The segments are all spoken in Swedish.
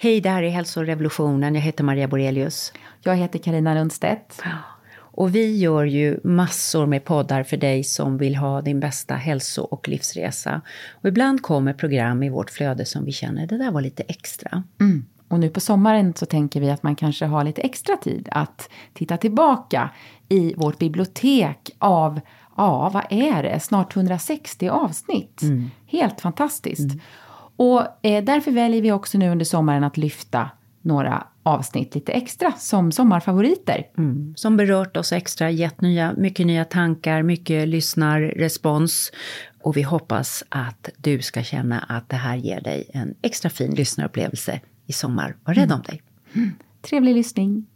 Hej, det här är Hälsorevolutionen. Jag heter Maria Borelius. Jag heter Karina Lundstedt. Och vi gör ju massor med poddar för dig som vill ha din bästa hälso och livsresa. Och ibland kommer program i vårt flöde som vi känner, det där var lite extra. Mm. Och nu på sommaren så tänker vi att man kanske har lite extra tid att titta tillbaka i vårt bibliotek av, ja vad är det, snart 160 avsnitt. Mm. Helt fantastiskt. Mm. Och eh, därför väljer vi också nu under sommaren att lyfta några avsnitt lite extra som sommarfavoriter. Mm. Som berört oss extra, gett nya, mycket nya tankar, mycket lyssnarrespons. Och vi hoppas att du ska känna att det här ger dig en extra fin lyssnarupplevelse i sommar. Var rädd om dig. Mm. Trevlig lyssning.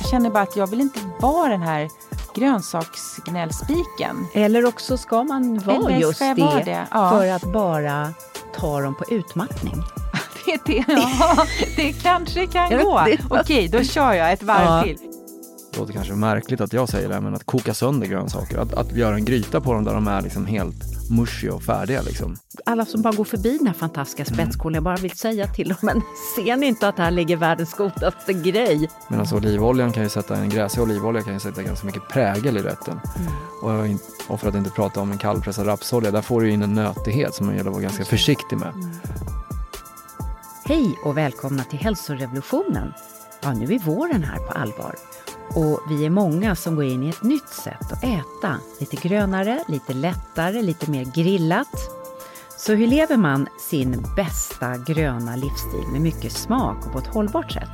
Jag känner bara att jag vill inte vara den här grönsaksgnällspiken. Eller också ska man vara Eller just det, det? Ja. för att bara ta dem på utmattning. det, det, ja, det kanske kan gå. Okej, då kör jag ett varv ja. till. Det låter kanske märkligt att jag säger det, men att koka sönder grönsaker, att, att göra en gryta på dem där de är liksom helt mushy och färdiga. Liksom. Alla som bara går förbi den här fantastiska spetskålen, jag bara vill säga till dem, men ser ni inte att här ligger världens godaste grej? Men alltså olivoljan kan ju sätta, en gräsig olivolja kan ju sätta ganska mycket prägel i rätten. Mm. Och, och, för att inte prata om en kallpressad rapsolja, där får du in en nötighet som man gäller att vara ganska försiktig med. Mm. Hej och välkomna till hälsorevolutionen. Ja, nu är våren här på allvar. Och vi är många som går in i ett nytt sätt att äta. Lite grönare, lite lättare, lite mer grillat. Så hur lever man sin bästa gröna livsstil med mycket smak och på ett hållbart sätt?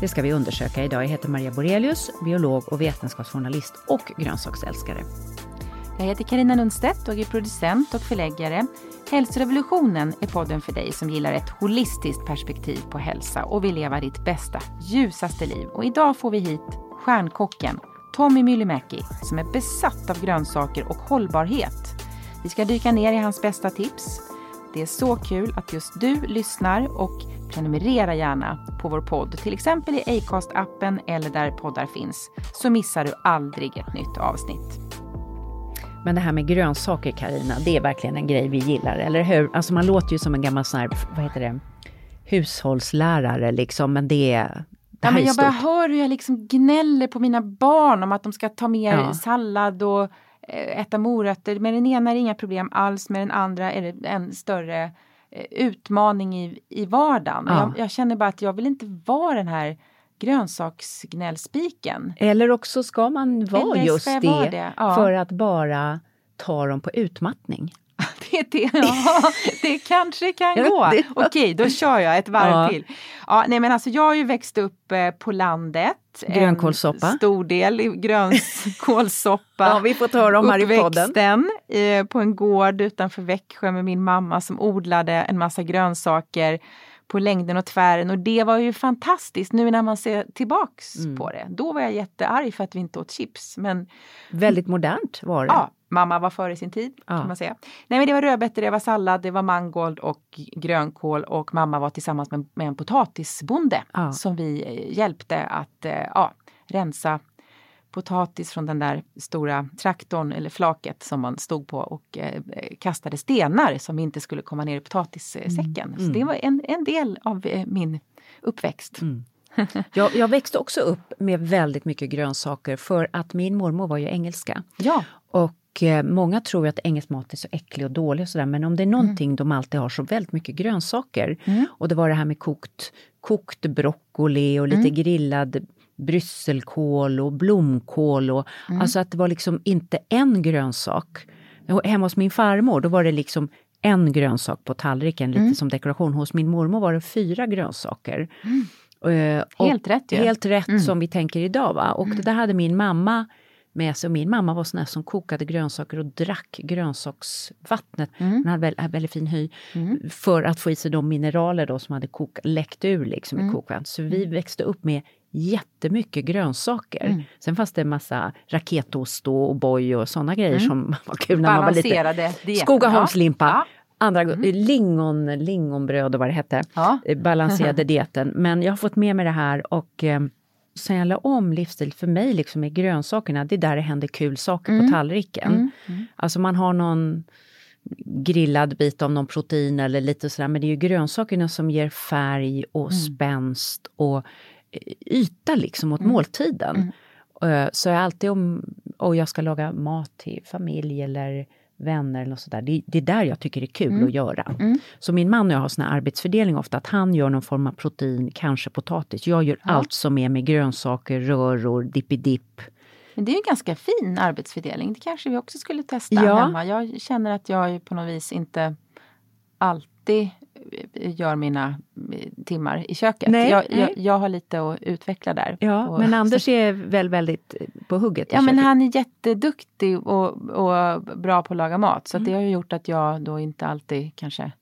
Det ska vi undersöka idag. Jag heter Maria Borelius, biolog och vetenskapsjournalist och grönsaksälskare. Jag heter Karina Lundstedt och är producent och förläggare. Hälsorevolutionen är podden för dig som gillar ett holistiskt perspektiv på hälsa och vill leva ditt bästa, ljusaste liv. Och idag får vi hit stjärnkocken Tommy Myllymäki som är besatt av grönsaker och hållbarhet. Vi ska dyka ner i hans bästa tips. Det är så kul att just du lyssnar och prenumerera gärna på vår podd, till exempel i Acast-appen eller där poddar finns, så missar du aldrig ett nytt avsnitt. Men det här med grönsaker, Karina, det är verkligen en grej vi gillar, eller hur? Alltså man låter ju som en gammal sån här, vad heter det, hushållslärare liksom, men det är, Ja, men jag bara hör hur jag liksom gnäller på mina barn om att de ska ta mer ja. sallad och eh, äta morötter. Med den ena är det inga problem alls, med den andra är det en större eh, utmaning i, i vardagen. Ja. Jag, jag, känner bara att jag vill inte vara den här grönsaksgnällspiken. Eller också ska man vara just det, det? Ja. för att bara ta dem på utmattning. Det, det, ja, det kanske kan gå. Okej, då kör jag ett varv ja. till. Ja, nej men alltså jag har ju växt upp eh, på landet. Grönkålssoppa. En stor del grönkålssoppa. ja, vi får höra om här i podden. Eh, på en gård utanför Växjö med min mamma som odlade en massa grönsaker på längden och tvären och det var ju fantastiskt nu när man ser tillbaks mm. på det. Då var jag jättearg för att vi inte åt chips. Men, Väldigt modernt var det. Ja, mamma var före sin tid ja. kan man säga. Nej men det var rödbetor, det var sallad, det var mangold och grönkål och mamma var tillsammans med, med en potatisbonde ja. som vi eh, hjälpte att eh, ja, rensa potatis från den där stora traktorn eller flaket som man stod på och eh, kastade stenar som inte skulle komma ner i potatissäcken. Mm. Så det var en, en del av eh, min uppväxt. Mm. jag, jag, växte också upp med väldigt mycket grönsaker för att min mormor var ju engelska. Ja. Och eh, många tror att engelsk mat är så äcklig och dålig och sådär men om det är någonting mm. de alltid har så väldigt mycket grönsaker. Mm. Och det var det här med kokt, kokt broccoli och lite mm. grillad brysselkål och blomkål. Och, mm. Alltså att det var liksom inte en grönsak. Hemma hos min farmor då var det liksom en grönsak på tallriken, lite mm. som dekoration. Hos min mormor var det fyra grönsaker. Mm. Uh, helt rätt ju. Helt rätt mm. som vi tänker idag. Va? Och mm. det där hade min mamma med sig. Och min mamma var sån här som kokade grönsaker och drack grönsaksvattnet. Mm. Hon hade väldigt, väldigt fin hy. Mm. För att få i sig de mineraler då som hade kok, läckt ur liksom mm. i kokvattnet. Så vi mm. växte upp med jättemycket grönsaker. Mm. Sen fanns det en massa raketost och O'boy och sådana grejer mm. som var kul när man var liten. Skogaholmslimpa. Ja. Andra mm. lingon, lingonbröd och vad det hette. Ja. Eh, balanserade dieten. Men jag har fått med mig det här och eh, sen jag la om livsstil, för mig liksom är grönsakerna, det är där det händer kul saker mm. på tallriken. Mm. Mm. Alltså man har någon grillad bit av någon protein eller lite sådär. Men det är ju grönsakerna som ger färg och Mm. spänst och yta liksom åt Mm. måltiden. Eh, Så jag alltid om och jag ska laga mat till familj eller vänner eller sådär. Det, det är där jag tycker det är kul Mm. att göra. Mm. Så min man och jag har sån här arbetsfördelning ofta att han gör någon form av protein, kanske potatis. Jag gör Ja. allt som är med grönsaker, röror, dippidipp. Men det är ju en ganska fin arbetsfördelning. Det kanske vi också skulle testa Ja. hemma. Jag känner att jag på något vis inte alltid gör mina eh, timmar i köket. Nej, jag, nej. Jag, jag har lite att utveckla där. Ja, Och- men Anders är väl väldigt eh, på hugget Ja men köket. han är jätteduktig och, och bra på att laga mat. Så att det Mm. har gjort att jag då inte alltid kanske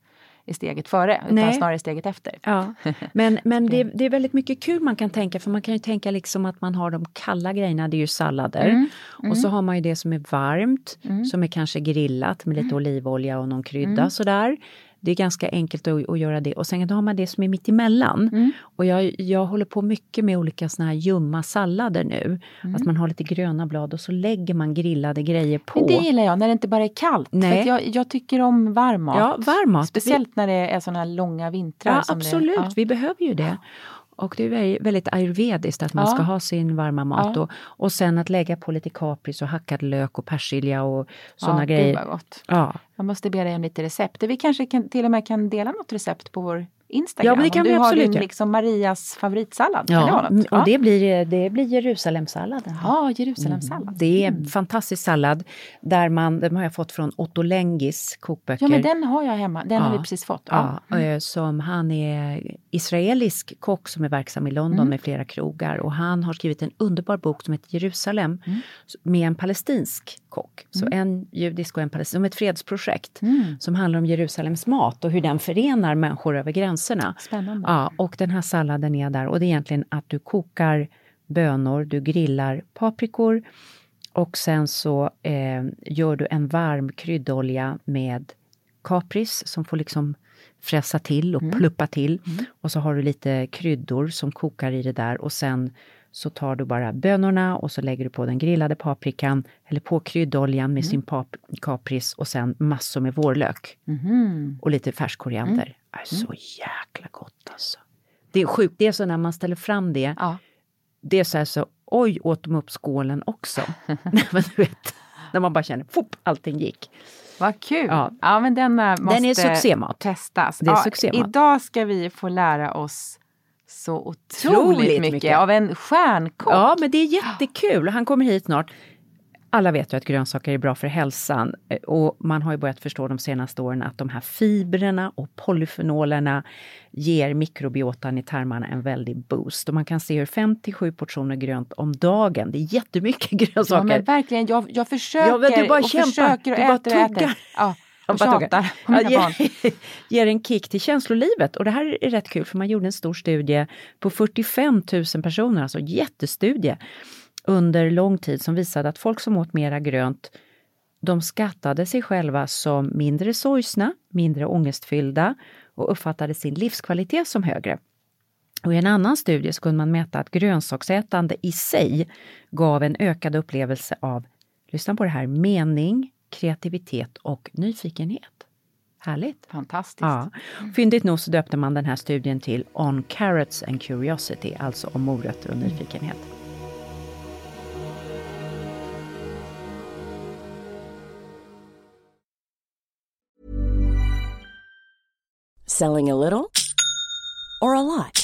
är steget före utan Nej. snarare steget efter. Ja, men, men det, det är väldigt mycket kul man kan tänka för man kan ju tänka liksom att man har de kalla grejerna, det är ju sallader. Mm, Och så har man ju det som är varmt, Mm. som är kanske grillat med lite olivolja och någon krydda sådär. Det är ganska enkelt att, att göra det. Och sen har man det som är mitt emellan. Mm. Och jag, jag håller på mycket med olika såna här ljumma sallader nu. Mm. Att man har lite gröna blad och så lägger man grillade grejer på. Men det gillar jag när det inte bara är kallt. Nej. jag, jag tycker om varm mat. Ja, varm mat. Speciellt när det är såna här långa vintrar. Ja, absolut. Det, ja. Vi behöver ju det. Och det är väldigt, ayurvediskt att man Ja. ska ha sin varma mat. Ja. Och, och sen att lägga på lite kapris och hackad lök och persilja och sådana ja, grejer. Ja. Jag måste be dig om lite recept. Vi kanske kan, till och med kan dela något recept på vår Instagram. Ja, men det kan om vi du har absolut din göra. liksom Marias favoritsallad. Det Ja, vara mm, och det blir, det blir Jerusalemsalladen. Ja, Jerusalemsallad. Det är en fantastisk sallad där man, den har jag fått från Otto Lengis kokböcker. Ja, men den har jag hemma. Den har Ja. vi precis fått. Ja. Ja, eh, som han är israelisk kock som är verksam i London Mm. med flera krogar och han har skrivit en underbar bok som heter Jerusalem Mm. med en palestinsk kock. Så en judisk och en palestinsk, som ett fredsprojekt Mm. som handlar om Jerusalems mat och hur den förenar människor över gränserna. Spännande. Ja, och den här salladen är där och det är egentligen att du kokar bönor, du grillar paprikor och sen så eh, gör du en varm kryddolja med kapris som får liksom fräsa till och pluppa till. Och så har du lite kryddor som kokar i det där och sen så tar du bara bönorna och så lägger du på den grillade paprikan eller på kryddoljan med sin pap- kapris och sen massor med vårlök Mhm. och lite färsk koriander. Är så jäkla gott alltså. Det är sjukt, det är så när man ställer fram det, Ja. det är så här så, oj åt de upp skålen också. Nej, men du vet, när man bara känner, fopp, allting gick. Vad kul! Ja. Ja, men denna måste Den är succémat. testas. Det är ja, succémat. Idag ska vi få lära oss så otroligt Otroligt mycket, mycket. av en stjärnkock. Ja, men det är jättekul. Han kommer hit snart. Alla vet ju att grönsaker är bra för hälsan och man har ju börjat förstå de senaste åren att de här fibrerna och polyfenolerna ger mikrobiotan i tarmarna en väldig boost. Och man kan se hur 57 portioner grönt om dagen, det är jättemycket Ja, grönsaker. men verkligen, jag, jag försöker Ja, du bara och kämpar. försöker och Du bara äter och äter. tuggar. Ja, tuggar. tjatar på mina barn. ger, ger en kick till känslolivet. Och det här är rätt kul för man gjorde en stor studie på 45 000 personer, alltså jättestudie, under lång tid som visade att folk som åt mera grönt de skattade sig själva som mindre sorgsna, mindre ångestfyllda och uppfattade sin livskvalitet som högre. Och I en annan studie så kunde man mäta att grönsaksätande i sig gav en ökad upplevelse av, lyssna på det här, mening, kreativitet och nyfikenhet. Härligt! Fantastiskt. Ja. Fyndigt nog så döpte man den här studien till On Carrots and Curiosity, alltså om morötter och nyfikenhet. Selling a little or a lot?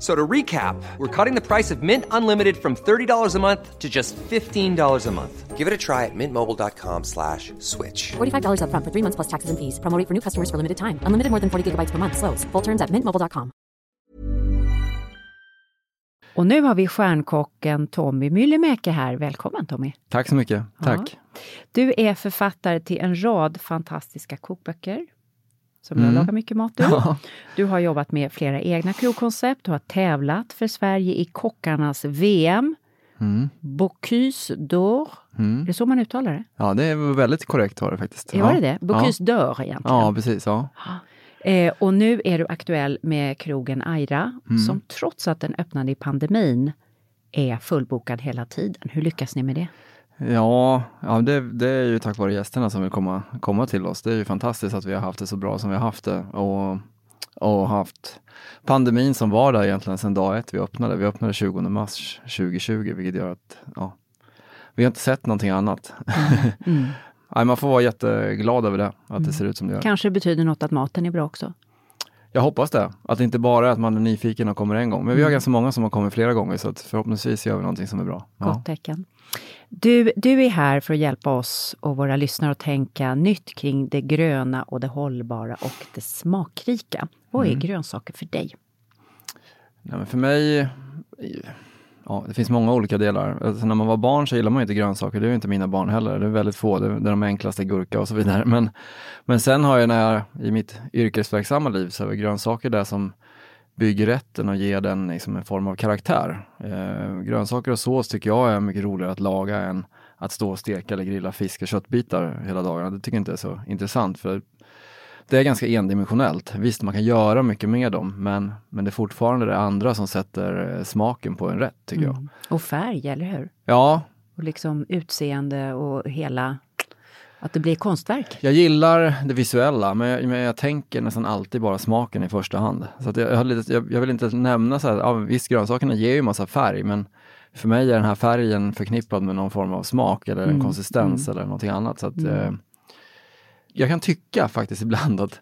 So to recap, we're cutting the price of Mint Unlimited from $30 a month to just $15 a month. Give it a try at mintmobile.com slash switch. $45 upfront for three months plus taxes and fees. Promo rate for new customers for limited time. Unlimited more than 40 gigabytes per month. Slows. Full terms at mintmobile.com. Och nu har vi stjärnkocken Tommy Myllymäki här. Välkommen Tommy! Tack så mycket. Tack. Ja. Du är författare till en rad fantastiska kokböcker som Mm. jag lagar mycket mat ur. Ja. Du har jobbat med flera egna krogkoncept. Du har tävlat för Sverige i kockarnas VM. Mm. Bocuse d'Or. Mm. Är det så man uttalar det? Ja, det är väldigt korrekt var det faktiskt. Ja. Var det det? Ja. Bocuse d'Or egentligen. Ja, precis. Ja. Eh, och nu är du aktuell med krogen Aira, Mm. som trots att den öppnade i pandemin är fullbokad hela tiden. Hur lyckas ni med det? Ja, ja det, det är ju tack vare gästerna som vill komma, komma till oss. Det är ju fantastiskt att vi har haft det så bra som vi har haft det. Och, och haft pandemin som var där egentligen sedan dag ett vi öppnade. Vi öppnade 20 mars 2020, vilket gör att ja, vi har inte sett någonting annat. Mm. Nej, man får vara jätteglad över det, att det ser ut som det gör. Kanske betyder något att maten är bra också? Jag hoppas det. Att det inte bara är att man är nyfiken och kommer en gång. Men vi har ganska många som har kommit flera gånger så förhoppningsvis gör vi någonting som är bra. Gott tecken. Du, du är här för att hjälpa oss och våra lyssnare att tänka nytt kring det gröna och det hållbara och det smakrika. Vad är grönsaker för dig? Men för mig, ja, det finns många olika delar. Alltså, när man var barn så gillade man ju inte grönsaker, det är ju inte mina barn heller. Det är väldigt få, det är, det är de enklaste, gurka och så vidare. Men, men sen har jag när jag, i mitt yrkesverksamma liv så är grönsaker det som bygger rätten och ger den liksom en form av karaktär. Eh, grönsaker och sås tycker jag är mycket roligare att laga än att stå och steka eller grilla fisk och köttbitar hela dagarna. Det tycker jag inte är så intressant för det är ganska endimensionellt. Visst, man kan göra mycket med dem, men, men det är fortfarande det andra som sätter eh, smaken på en rätt, tycker jag. Och färg, eller hur? Ja, Och liksom utseende och hela... Att det blir konstverk. jag gillar det visuella, men jag, men jag tänker nästan alltid bara smaken i första hand. Så jag, jag, har lite, jag, vill inte nämna så här, ja, visst grönsakerna ger ju massa färg, men för mig är den här färgen förknippad med någon form av smak eller en konsistens eller någonting annat. Så att, eh, jag kan tycka faktiskt ibland att,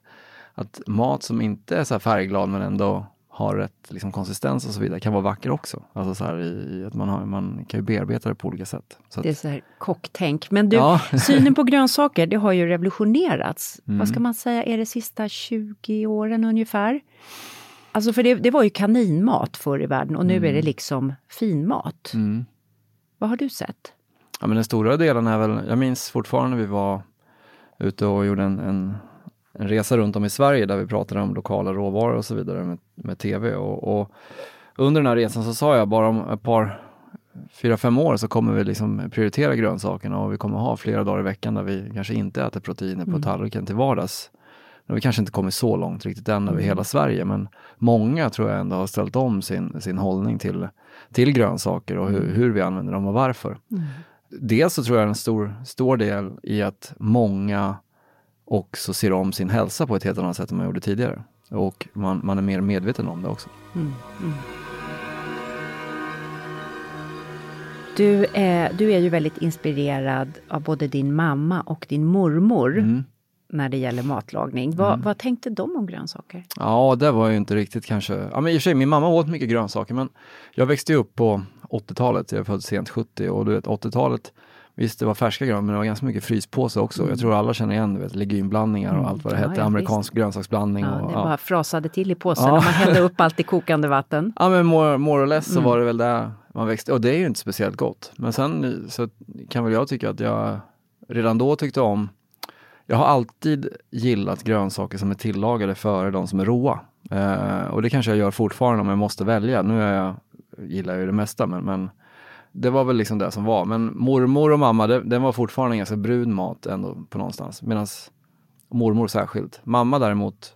att mat som inte är så färgglad men ändå har rätt liksom, konsistens och så vidare kan vara vacker också. Alltså så här i, att man, har, man kan ju bearbeta det på olika sätt. Så Det är så här kocktänk. Men du, Ja. synen på grönsaker, det har ju revolutionerats. Mm. Vad ska man säga, är det sista 20 åren ungefär? Alltså för det, det var ju kaninmat förr i världen och nu är det liksom finmat. mm. Vad har du sett? Ja, men den stora delen är väl, jag minns fortfarande vi var ute och gjorde en, en, en resa runt om i Sverige där vi pratade om lokala råvaror och så vidare med, med tv. Och, och under den här resan så sa jag bara om ett par, fyra, fem år så kommer vi liksom prioritera grönsakerna och vi kommer ha flera dagar i veckan där vi kanske inte äter proteiner på tallriken till vardags. Nu vi kanske inte kommit så långt riktigt än över hela Sverige, men många tror jag ändå har ställt om sin, sin hållning till, till grönsaker och hur, hur vi använder dem och varför. Dels så tror jag en stor, stor del i att många också ser om sin hälsa på ett helt annat sätt än man gjorde tidigare. Och man, man är mer medveten om det också. Du är, du är ju väldigt inspirerad av både din mamma och din mormor Mm. När det gäller matlagning. Vad, vad tänkte de om grönsaker? Ja, det var ju inte riktigt kanske... Ja, men i och för sig, min mamma åt mycket grönsaker, men jag växte upp på 80-talet. Jag är född sent 70 och du vet 80-talet, visst det var färska grönsaker, men det var ganska mycket fryspåse också. Jag tror alla känner igen du vet, legumblandningar och allt vad det Mm. Ja, hette, ja, amerikansk grönsaksblandning. Ja, och, det bara frasade till i påsen och man hällde upp allt i kokande vatten. Ja men more, more or less Mm. så var det väl där man växte och det är ju inte speciellt gott. Men sen så kan väl jag tycka att jag redan då tyckte om jag har alltid gillat grönsaker som är tillagade före de som är råa. Eh, och det kanske jag gör fortfarande om jag måste välja. Nu är jag, gillar jag ju det mesta men, men det var väl liksom det som var. Men mormor och mamma, det, den var fortfarande ganska brun mat ändå på någonstans. Medan mormor särskilt. Mamma däremot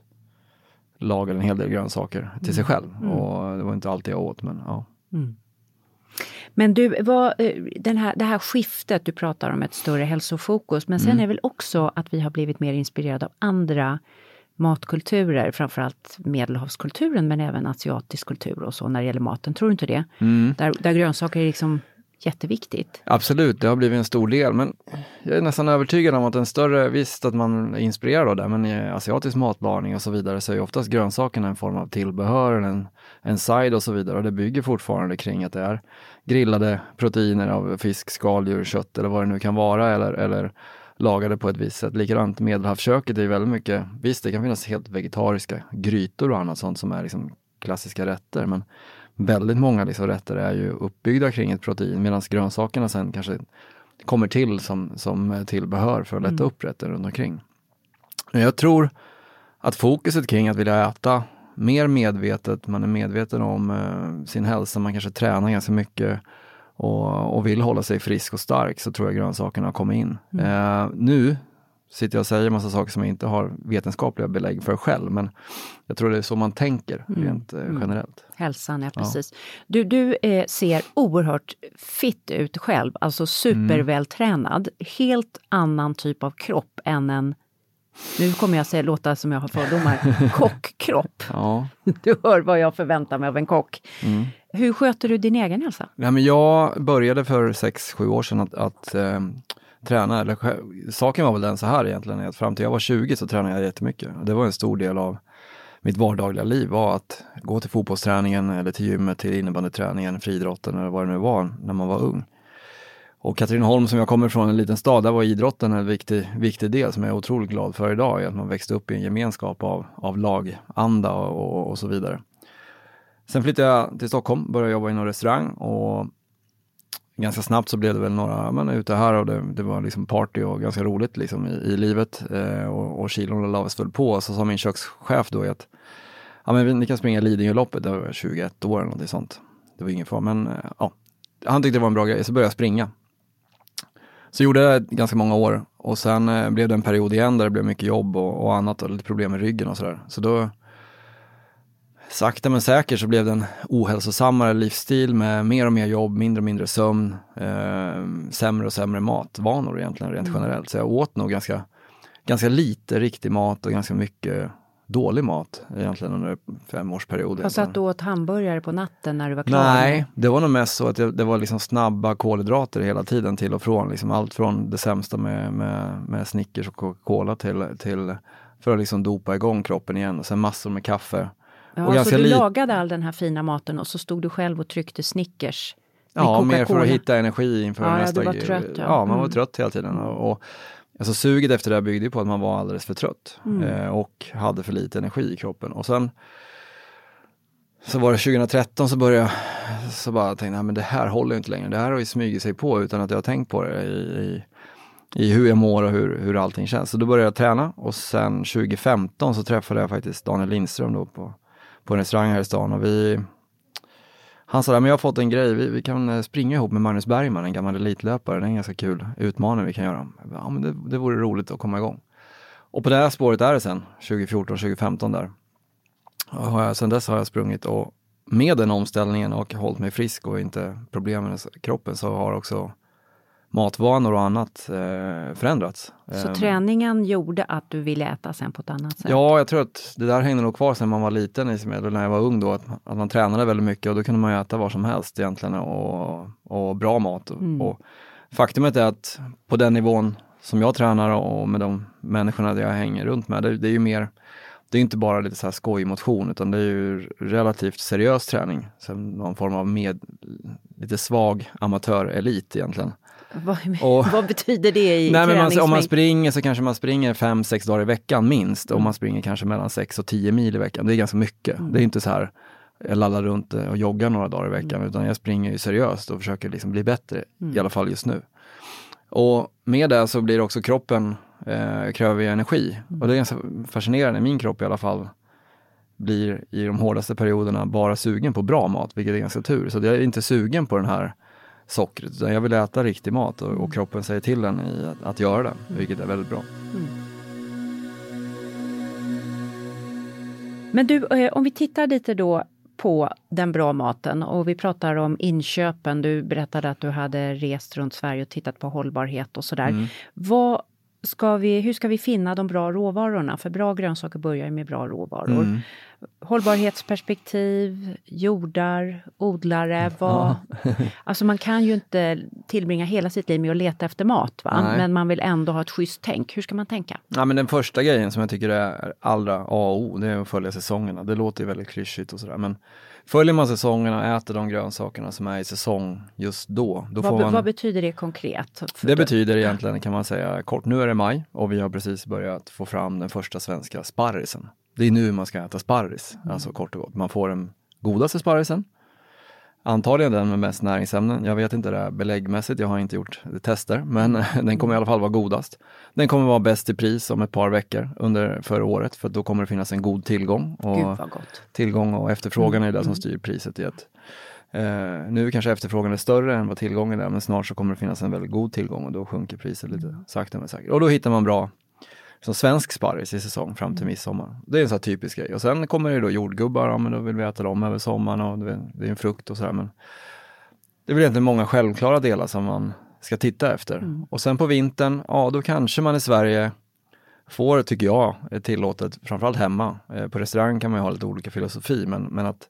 lagade en hel del grönsaker till sig själv. Och det var inte alltid jag åt men ja. Men du, vad, eh, den här, det här skiftet, du pratar om ett större hälsofokus, men sen är väl också att vi har blivit mer inspirerade av andra matkulturer, framförallt medelhavskulturen men även asiatisk kultur och så när det gäller maten. Tror du inte det? Där, där grönsaker är liksom jätteviktigt. Absolut, det har blivit en stor del. Men jag är nästan övertygad om att en större, visst att man är inspirerad av det, men i asiatisk matlagning och så vidare så är ju oftast grönsakerna en form av tillbehör, en, en side och så vidare. Och det bygger fortfarande kring att det är grillade proteiner av fisk, skaldjur, kött eller vad det nu kan vara eller, eller lagade på ett visst sätt. Likadant medelhavsköket är väldigt mycket, visst det kan finnas helt vegetariska grytor och annat sånt som är liksom klassiska rätter, men väldigt många liksom rätter är ju uppbyggda kring ett protein medan grönsakerna sen kanske kommer till som, som tillbehör för att lätta upp rätten runt omkring. Jag tror att fokuset kring att vilja äta mer medvetet, man är medveten om eh, sin hälsa, man kanske tränar ganska mycket och, och vill hålla sig frisk och stark så tror jag grönsakerna har kommit in. Eh, nu sitter jag och säger massa saker som jag inte har vetenskapliga belägg för själv, men jag tror det är så man tänker rent eh, generellt. Hälsan, ja precis. Du, du eh, ser oerhört fit ut själv, alltså supervältränad. Helt annan typ av kropp än en, nu kommer jag säga, låta som jag har fördomar, kockkropp. Ja. Du hör vad jag förväntar mig av en kock. Hur sköter du din egen hälsa? Nej, men jag började för 6-7 år sedan att, att eh, träna. Eller, saken var väl den så här egentligen, att fram till jag var 20 så tränade jag jättemycket. Det var en stor del av mitt vardagliga liv var att gå till fotbollsträningen eller till gymmet, till innebandyträningen, friidrotten eller vad det nu var när man var ung. Och Katrineholm som jag kommer från, en liten stad, där var idrotten en viktig, viktig del som jag är otroligt glad för idag, att man växte upp i en gemenskap av, av laganda och, och, och så vidare. Sen flyttade jag till Stockholm, började jobba inom restaurang och ganska snabbt så blev det väl några, men ute här och det, det var liksom party och ganska roligt liksom i, i livet eh, och, och kilon lades väl på. Så sa min kökschef då att ja, men ni kan springa Lidingöloppet, det var 21 år eller något sånt. Det var ingen fara, men eh, ja, han tyckte det var en bra grej, så började jag springa. Så gjorde jag det ganska många år och sen eh, blev det en period igen där det blev mycket jobb och, och annat och lite problem med ryggen och sådär. Så då sakta men säkert så blev det en ohälsosammare livsstil med mer och mer jobb, mindre och mindre sömn, eh, sämre och sämre matvanor egentligen rent generellt. Så jag åt nog ganska, ganska lite riktig mat och ganska mycket dålig mat egentligen under femårsperioden. Jag satt du åt hamburgare på natten när du var klar? Nej, det var nog mest så att det, det var liksom snabba kolhydrater hela tiden till och från. Liksom allt från det sämsta med, med, med Snickers och Coca-Cola till, till för att liksom dopa igång kroppen igen och sen massor med kaffe. Ja, och så du lagade all den här fina maten och så stod du själv och tryckte Snickers? Ja, mer för att hitta energi inför Ja, ja, nästa var grej. trött, ja. ja. man var Mm. trött hela tiden. Och, och, alltså suget efter det här byggde ju på att man var alldeles för trött Mm. eh, och hade för lite energi i kroppen. Och sen så var det 2013 så började jag så bara tänkte jag, men det här håller inte längre. Det här har ju smugit sig på utan att jag har tänkt på det i, i, i hur jag mår och hur, hur allting känns. Så då började jag träna och sen 2015 så träffade jag faktiskt Daniel Lindström då på, på en restaurang här i stan och vi han sa, men jag har fått en grej, vi, vi kan eh, springa ihop med Magnus Bergman, en gammal elitlöpare, det är en ganska kul utmaning vi kan göra. Bara, Ja, men det, det vore roligt att komma igång. Och på det här spåret är det sen, 2014, 2015 där. Och har jag, sen dess har jag sprungit och med den omställningen och hållit mig frisk och inte problem med kroppen så har också matvanor och annat eh, förändrats. Så Ehm, träningen gjorde att du ville äta sen på ett annat sätt? Ja, jag tror att det där hängde nog kvar sen man var liten, eller när jag var ung då, att, man- att man tränade väldigt mycket och då kunde man äta vad som helst egentligen och, och bra mat. Och, och faktumet är att på den nivån som jag tränar och med de människorna jag hänger runt med, det, det är ju mer det är inte bara lite så här skojmotion utan det är ju relativt seriös träning. Så någon form av med, lite svag amatörelit egentligen. Vad, Och- vad betyder det i Nej, man, om man springer så kanske man springer fem sex dagar i veckan minst. Och man springer kanske mellan sex och tio mil i veckan. Det är ganska mycket. Det är inte så här, jag laddar runt och joggar några dagar i veckan. Utan jag springer ju seriöst och försöker liksom bli bättre. I alla fall just nu. Och med det så blir också kroppen, eh, kräver energi. Och det är ganska fascinerande, min kropp i alla fall. blir i de hårdaste perioderna bara sugen på bra mat, vilket är ganska tur. Så jag är inte sugen på den här sockret, utan jag vill äta riktig mat och, och kroppen säger till en i att, att göra det, vilket är väldigt bra. Men du, eh, om vi tittar lite då på den bra maten och vi pratar om inköpen. Du berättade att du hade rest runt Sverige och tittat på hållbarhet och sådär. Mm. Vad ska vi, hur ska vi finna de bra råvarorna? För bra grönsaker börjar med bra råvaror. Mm. Hållbarhetsperspektiv, jordar, odlare. Vad, alltså man kan ju inte tillbringa hela sitt liv med att leta efter mat, va? Nej. men man vill ändå ha ett schysst tänk. Hur ska man tänka? Ja, men den första grejen som jag tycker är allra A och O, det är att följa säsongerna. Det låter ju väldigt klyschigt och sådär, men följer man säsongerna och äter de grönsakerna som är i säsong just då, då Vad, man... vad betyder det konkret? Det betyder egentligen, kan man säga kort, nu är det maj och vi har precis börjat få fram den första svenska sparrisen. Det är nu man ska äta sparris, alltså kort och gott. Man får den godaste sparrisen, antagligen den med mest näringsämnen. Jag vet inte det här beläggmässigt, jag har inte gjort tester, men den kommer i alla fall vara godast. Den kommer vara bäst i pris om ett par veckor under förra året, för då kommer det finnas en god tillgång. Och tillgång och efterfrågan är det som styr priset i ett Eh, nu kanske efterfrågan är större än vad tillgången är, men snart så kommer det finnas en väldigt god tillgång och då sjunker priset lite sakta men säkert. Och då hittar man bra som svensk sparris i säsong fram till midsommar. Det är en sån här typisk grej. Och sen kommer det då jordgubbar, ja men då vill vi äta dem över sommaren och det är- en frukt och sådär. Men det är väl egentligen många självklara delar som man ska titta efter. Och sen på vintern, ja då kanske man i Sverige får, tycker jag, är tillåtet, framförallt hemma. Eh, på restaurang kan man ju ha lite olika filosofi, men, men att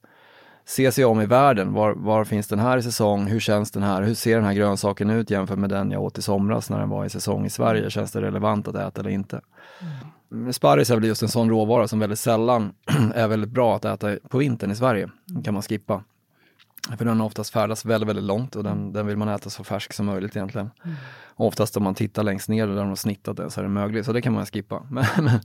se sig om i världen. Var, var finns den här i säsong? Hur känns den här? Hur ser den här grönsaken ut jämfört med den jag åt i somras när den var i säsong i Sverige? Känns det relevant att äta eller inte? Mm. Sparris är väl just en sån råvara som väldigt sällan är väldigt bra att äta på vintern i Sverige. Den kan man skippa. För den har oftast färdats väldigt, väldigt långt och den, den vill man äta så färsk som möjligt egentligen. Och oftast om man tittar längst ner där de har snittat den så är den möglig, så det kan man skippa. Men, men,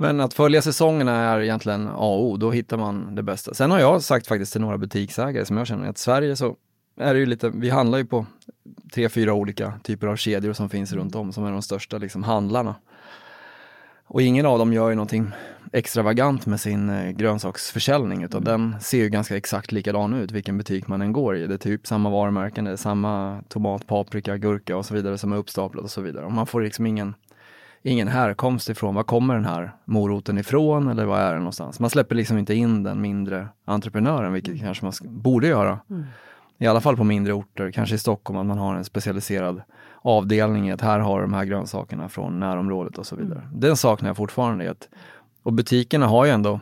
men att följa säsongerna är egentligen A och O, då hittar man det bästa. Sen har jag sagt faktiskt till några butiksägare som jag känner att Sverige så är det ju lite, vi handlar ju på tre, fyra olika typer av kedjor som finns runt om som är de största liksom, handlarna. Och ingen av dem gör ju någonting extravagant med sin eh, grönsaksförsäljning utan den ser ju ganska exakt likadan ut vilken butik man än går i. Det är typ samma varumärken, det är samma tomat, paprika, gurka och så vidare som är uppstaplat och så vidare. Och man får liksom ingen, ingen härkomst ifrån, var kommer den här moroten ifrån eller vad är den någonstans? Man släpper liksom inte in den mindre entreprenören, vilket kanske man borde göra. I alla fall på mindre orter, kanske i Stockholm, att man har en specialiserad avdelning att här har de här grönsakerna från närområdet och så vidare. Den saknar jag fortfarande. Att, och butikerna har ju ändå,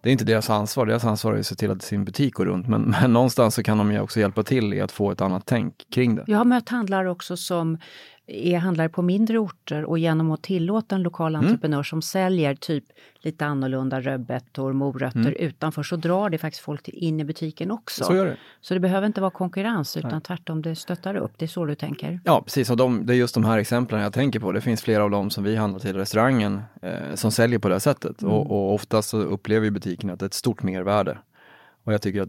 det är inte deras ansvar, deras ansvar är att se till att sin butik går runt, men, men någonstans så kan de ju också hjälpa till i att få ett annat tänk kring det. Jag har mött handlare också som är handlare på mindre orter och genom att tillåta en lokal Mm. entreprenör som säljer typ lite annorlunda rödbetor, morötter utanför så drar det faktiskt folk in i butiken också. Mm. Så gör det. Så det behöver inte vara konkurrens utan tvärtom det stöttar upp. Det är så du tänker? Ja, precis. Och de, det är just de här exemplen jag tänker på. Det finns flera av dem som vi handlar till restaurangen eh, som säljer på det här sättet. Och, och oftast så upplever butiken att det är ett stort mervärde. Och jag tycker att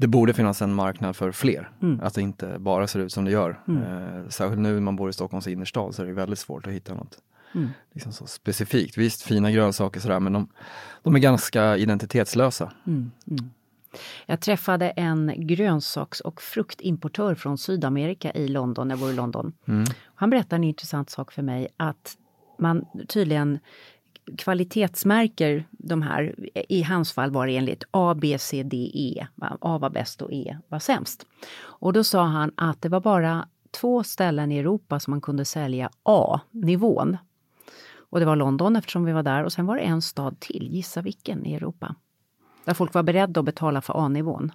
det borde finnas en marknad för fler. Att det inte bara ser ut som det gör. Eh, särskilt nu när man bor i Stockholms innerstad så är det väldigt svårt att hitta något liksom så specifikt. Visst, fina grönsaker sådär, men de, de är ganska identitetslösa. Jag träffade en grönsaks och fruktimportör från Sydamerika i London, när jag var i London. Han berättade en intressant sak för mig att man tydligen kvalitetsmärker de här, i hans fall var det enligt A, B, C, D, E. A var bäst och E var sämst. Och då sa han att det var bara två ställen i Europa som man kunde sälja A-nivån. Och det var London eftersom vi var där och sen var det en stad till, gissa vilken i Europa? Där folk var beredda att betala för A-nivån.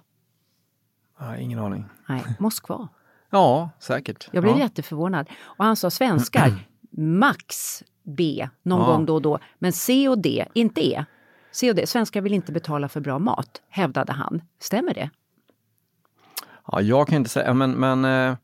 Ja, ingen aning. Nej, Moskva. Ja, säkert. Jag blev ja. jätteförvånad. Och han sa svenskar, max B någon Ja. gång då och då. Men C och D, inte E. C och D, svenskar vill inte betala för bra mat, hävdade han. Stämmer det? Ja, jag kan inte säga, men, men eh,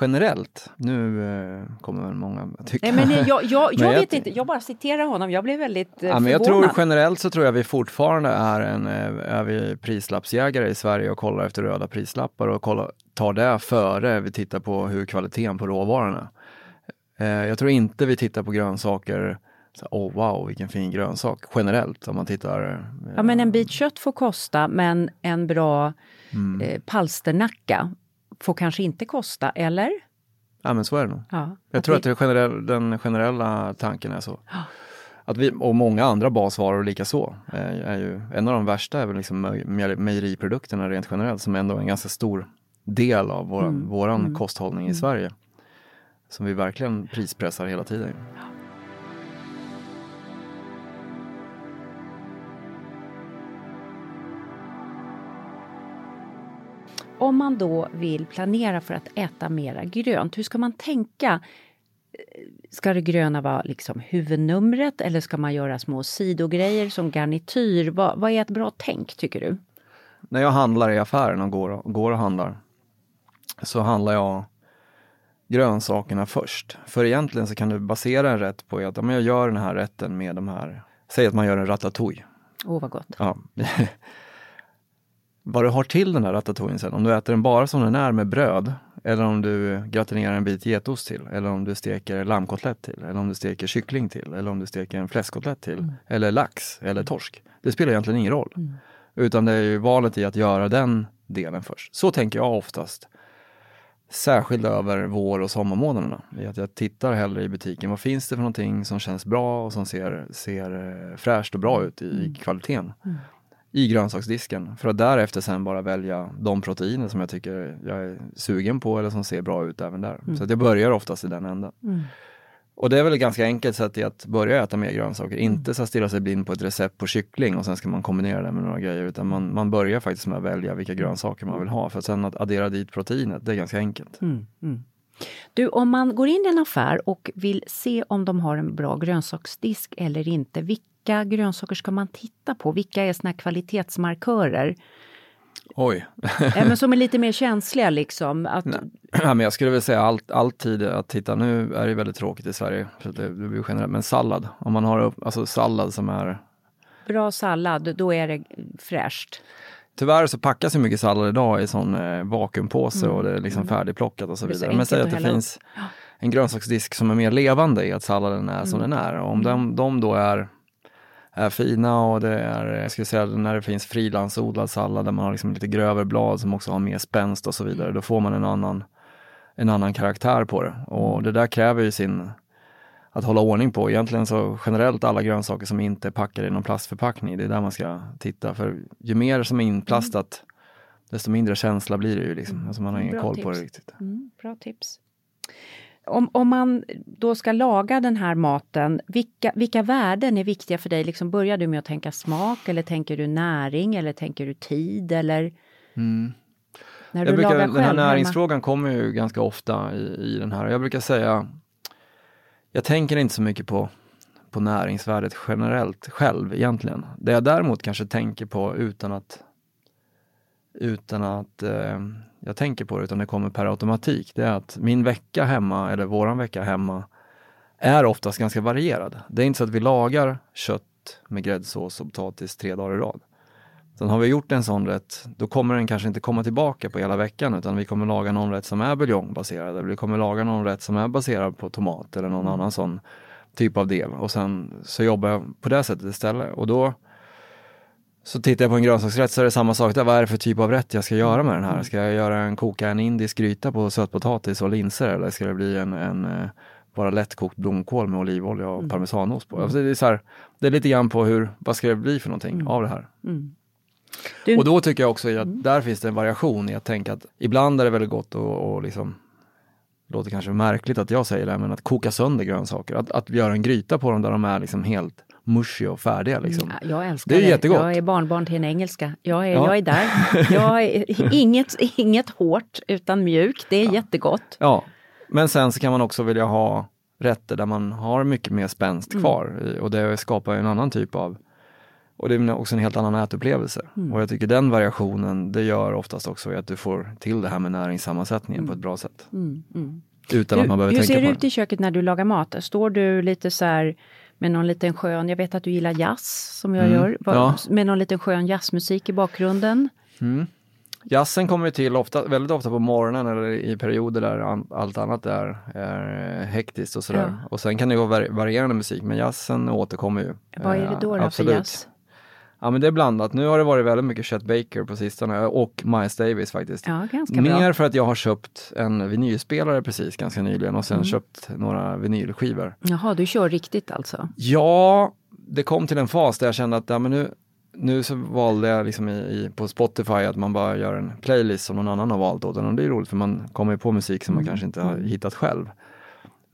generellt, nu eh, kommer väl många tycka... Nej, men eh, jag, jag, jag Men jag vet ty- inte, jag bara citerar honom. Jag blev väldigt eh, Ja, men jag tror förvånad. generellt så tror jag vi fortfarande är en eh, är vi prislappsjägare i Sverige och kollar efter röda prislappar och kollar, tar det före vi tittar på hur kvaliteten på råvarorna. Eh, jag tror inte vi tittar på grönsaker så, oh wow, vilken fin grönsak generellt om man tittar. eh, Ja, men en bit kött får kosta, men en bra Mm. eh, palsternacka får kanske inte kosta, eller? Ja men så är det nog. Ja, Jag tror att det generell, den generella tanken är så. Att vi, och många andra basvaror lika så. Är, är ju, en av de värsta är väl liksom mej- mej- mejeriprodukterna rent generellt som ändå är en ganska stor del av vår, våran kosthållning i Sverige. Som vi verkligen prispressar hela tiden. Om man då vill planera för att äta mera grönt, hur ska man tänka? Ska det gröna vara liksom huvudnumret eller ska man göra små sidogrejer som garnityr? Vad, vad är ett bra tänk tycker du? När jag handlar i affären och går, går och handlar så handlar jag grönsakerna först. För egentligen så kan du basera en rätt på att ja, men jag gör den här rätten med de här, säg att man gör en ratatouille. Åh, vad gott. Ja. Vad du har till den här ratatouillen sen, om du äter den bara som den är med bröd, eller om du gratinerar en bit getost till, eller om du steker lammkotlett till, eller om du steker kyckling till, eller om du steker en fläskkotlett till, eller lax, eller torsk. Det spelar egentligen ingen roll. Utan det är ju valet i att göra den delen först. Så tänker jag oftast. Särskilt över vår och sommarmånaderna. Att jag tittar hellre i butiken. Vad finns det för någonting som känns bra och som ser, ser eh, fräscht och bra ut i kvaliteten. I grönsaksdisken. För att därefter sen bara välja de proteiner som jag tycker jag är sugen på eller som ser bra ut även där. Så att jag börjar oftast i den änden. Och det är väl ett ganska enkelt sätt att börja äta mer grönsaker. Inte så stirra sig blind på ett recept på kyckling och sen ska man kombinera det med några grejer. Utan man, man börjar faktiskt med att välja vilka grönsaker man vill ha. För att sen att addera dit proteinet, det är ganska enkelt. Du, om man går in i en affär och vill se om de har en bra grönsaksdisk eller inte, vilka grönsaker ska man titta på? Vilka är såna här kvalitetsmarkörer? Oj! Ja, men som är lite mer känsliga liksom. Att, Ja, men jag skulle vilja säga allt, alltid att titta, nu är det väldigt tråkigt i Sverige, så det, det blir generellt, men sallad. Om man har alltså sallad som är bra sallad, då är det fräscht. Tyvärr så packas ju mycket sallad idag i sån eh, vakuumpåse och det är liksom färdigplockat och så Mm. Är så vidare. Men säg att det finns en grönsaksdisk som är mer levande i att salladen är som Mm. den är. Och om de, de då är, är fina och det är, jag skulle säga när det finns frilandsodlad sallad där man har liksom lite grövre blad som också har mer spänst och så vidare, då får man en annan, en annan karaktär på det. Och det där kräver ju sin att hålla ordning på. Egentligen så generellt alla grönsaker som inte är packade i någon plastförpackning, det är där man ska titta. För ju mer som är inplastat, desto mindre känsla blir det ju. Liksom. Alltså man har ingen Bra koll på det tips. riktigt. Mm, bra tips. Om, om man då ska laga den här maten, vilka, vilka värden är viktiga för dig? Liksom börjar du med att tänka smak eller tänker du näring eller tänker du tid eller? När du Jag brukar, lagar den här näringsfrågan kommer ju ganska ofta i, i den här. Jag brukar säga, jag tänker inte så mycket på, på näringsvärdet generellt själv egentligen. Det jag däremot kanske tänker på utan att utan att eh, jag tänker på det, utan det kommer per automatik, det är att min vecka hemma, eller våran vecka hemma, är oftast ganska varierad. Det är inte så att vi lagar kött med gräddsås och potatis tre dagar i rad. Sen har vi gjort en sån rätt, då kommer den kanske inte komma tillbaka på hela veckan utan vi kommer laga någon rätt som är buljongbaserad. Eller vi kommer laga någon rätt som är baserad på tomat eller någon annan sån typ av del. Och sen så jobbar jag på det sättet istället. Och då så tittar jag på en grönsaksrätt så är det samma sak där. Vad är det för typ av rätt jag ska göra med den här? Ska jag göra en, koka en indisk gryta på sötpotatis och linser eller ska det bli en, en eh, bara lättkokt blomkål med olivolja och parmesanost på? Alltså det, är så här, det är lite grann på hur, vad ska det bli för någonting av det här? Du- Och då tycker jag också att där finns det en variation i att tänka att ibland är det väldigt gott att och liksom låter kanske märkligt att jag säger det, men att koka sönder grönsaker. Att, att göra en gryta på dem där de är liksom helt mushy och färdiga. Liksom. Ja, Jag älskar Det det. är jättegott. Jag är barnbarn till en engelska. Jag är, Ja. jag är där. Jag är, inget, inget hårt utan mjukt. Det är jättegott. Ja, men sen så kan man också vilja ha rätter där man har mycket mer spänst Mm. kvar i- och det skapar en annan typ av och det är också en helt annan ätupplevelse. Mm. Och jag tycker den variationen, det gör oftast också att du får till det här med näringssammansättningen Mm. på ett bra sätt. Utan att man behöver hur tänka ser det på ut det. i köket när du lagar mat? Står du lite så här med någon liten skön, jag vet att du gillar jazz som jag Mm, gör, ja. med någon liten skön jazzmusik i bakgrunden? Jazzen kommer till ofta, väldigt ofta på morgonen eller i perioder där allt annat är, är hektiskt och sådär. Ja. Och sen kan det ju vara varierande musik, men jazzen återkommer ju. Vad är det Eh, då, då för absolut. jazz? Ja men det är blandat. Nu har det varit väldigt mycket Chet Baker på sistone och Miles Davis faktiskt. Ja, Mer bra. för att jag har köpt en vinylspelare precis ganska nyligen och Mm. sen köpt några vinylskivor. Jaha, du kör riktigt alltså? Ja, det kom till en fas där jag kände att ja, men nu, nu så valde jag liksom i, i, på Spotify att man bara gör en playlist som någon annan har valt åt en och det är roligt för man kommer på musik som man kanske inte har hittat själv.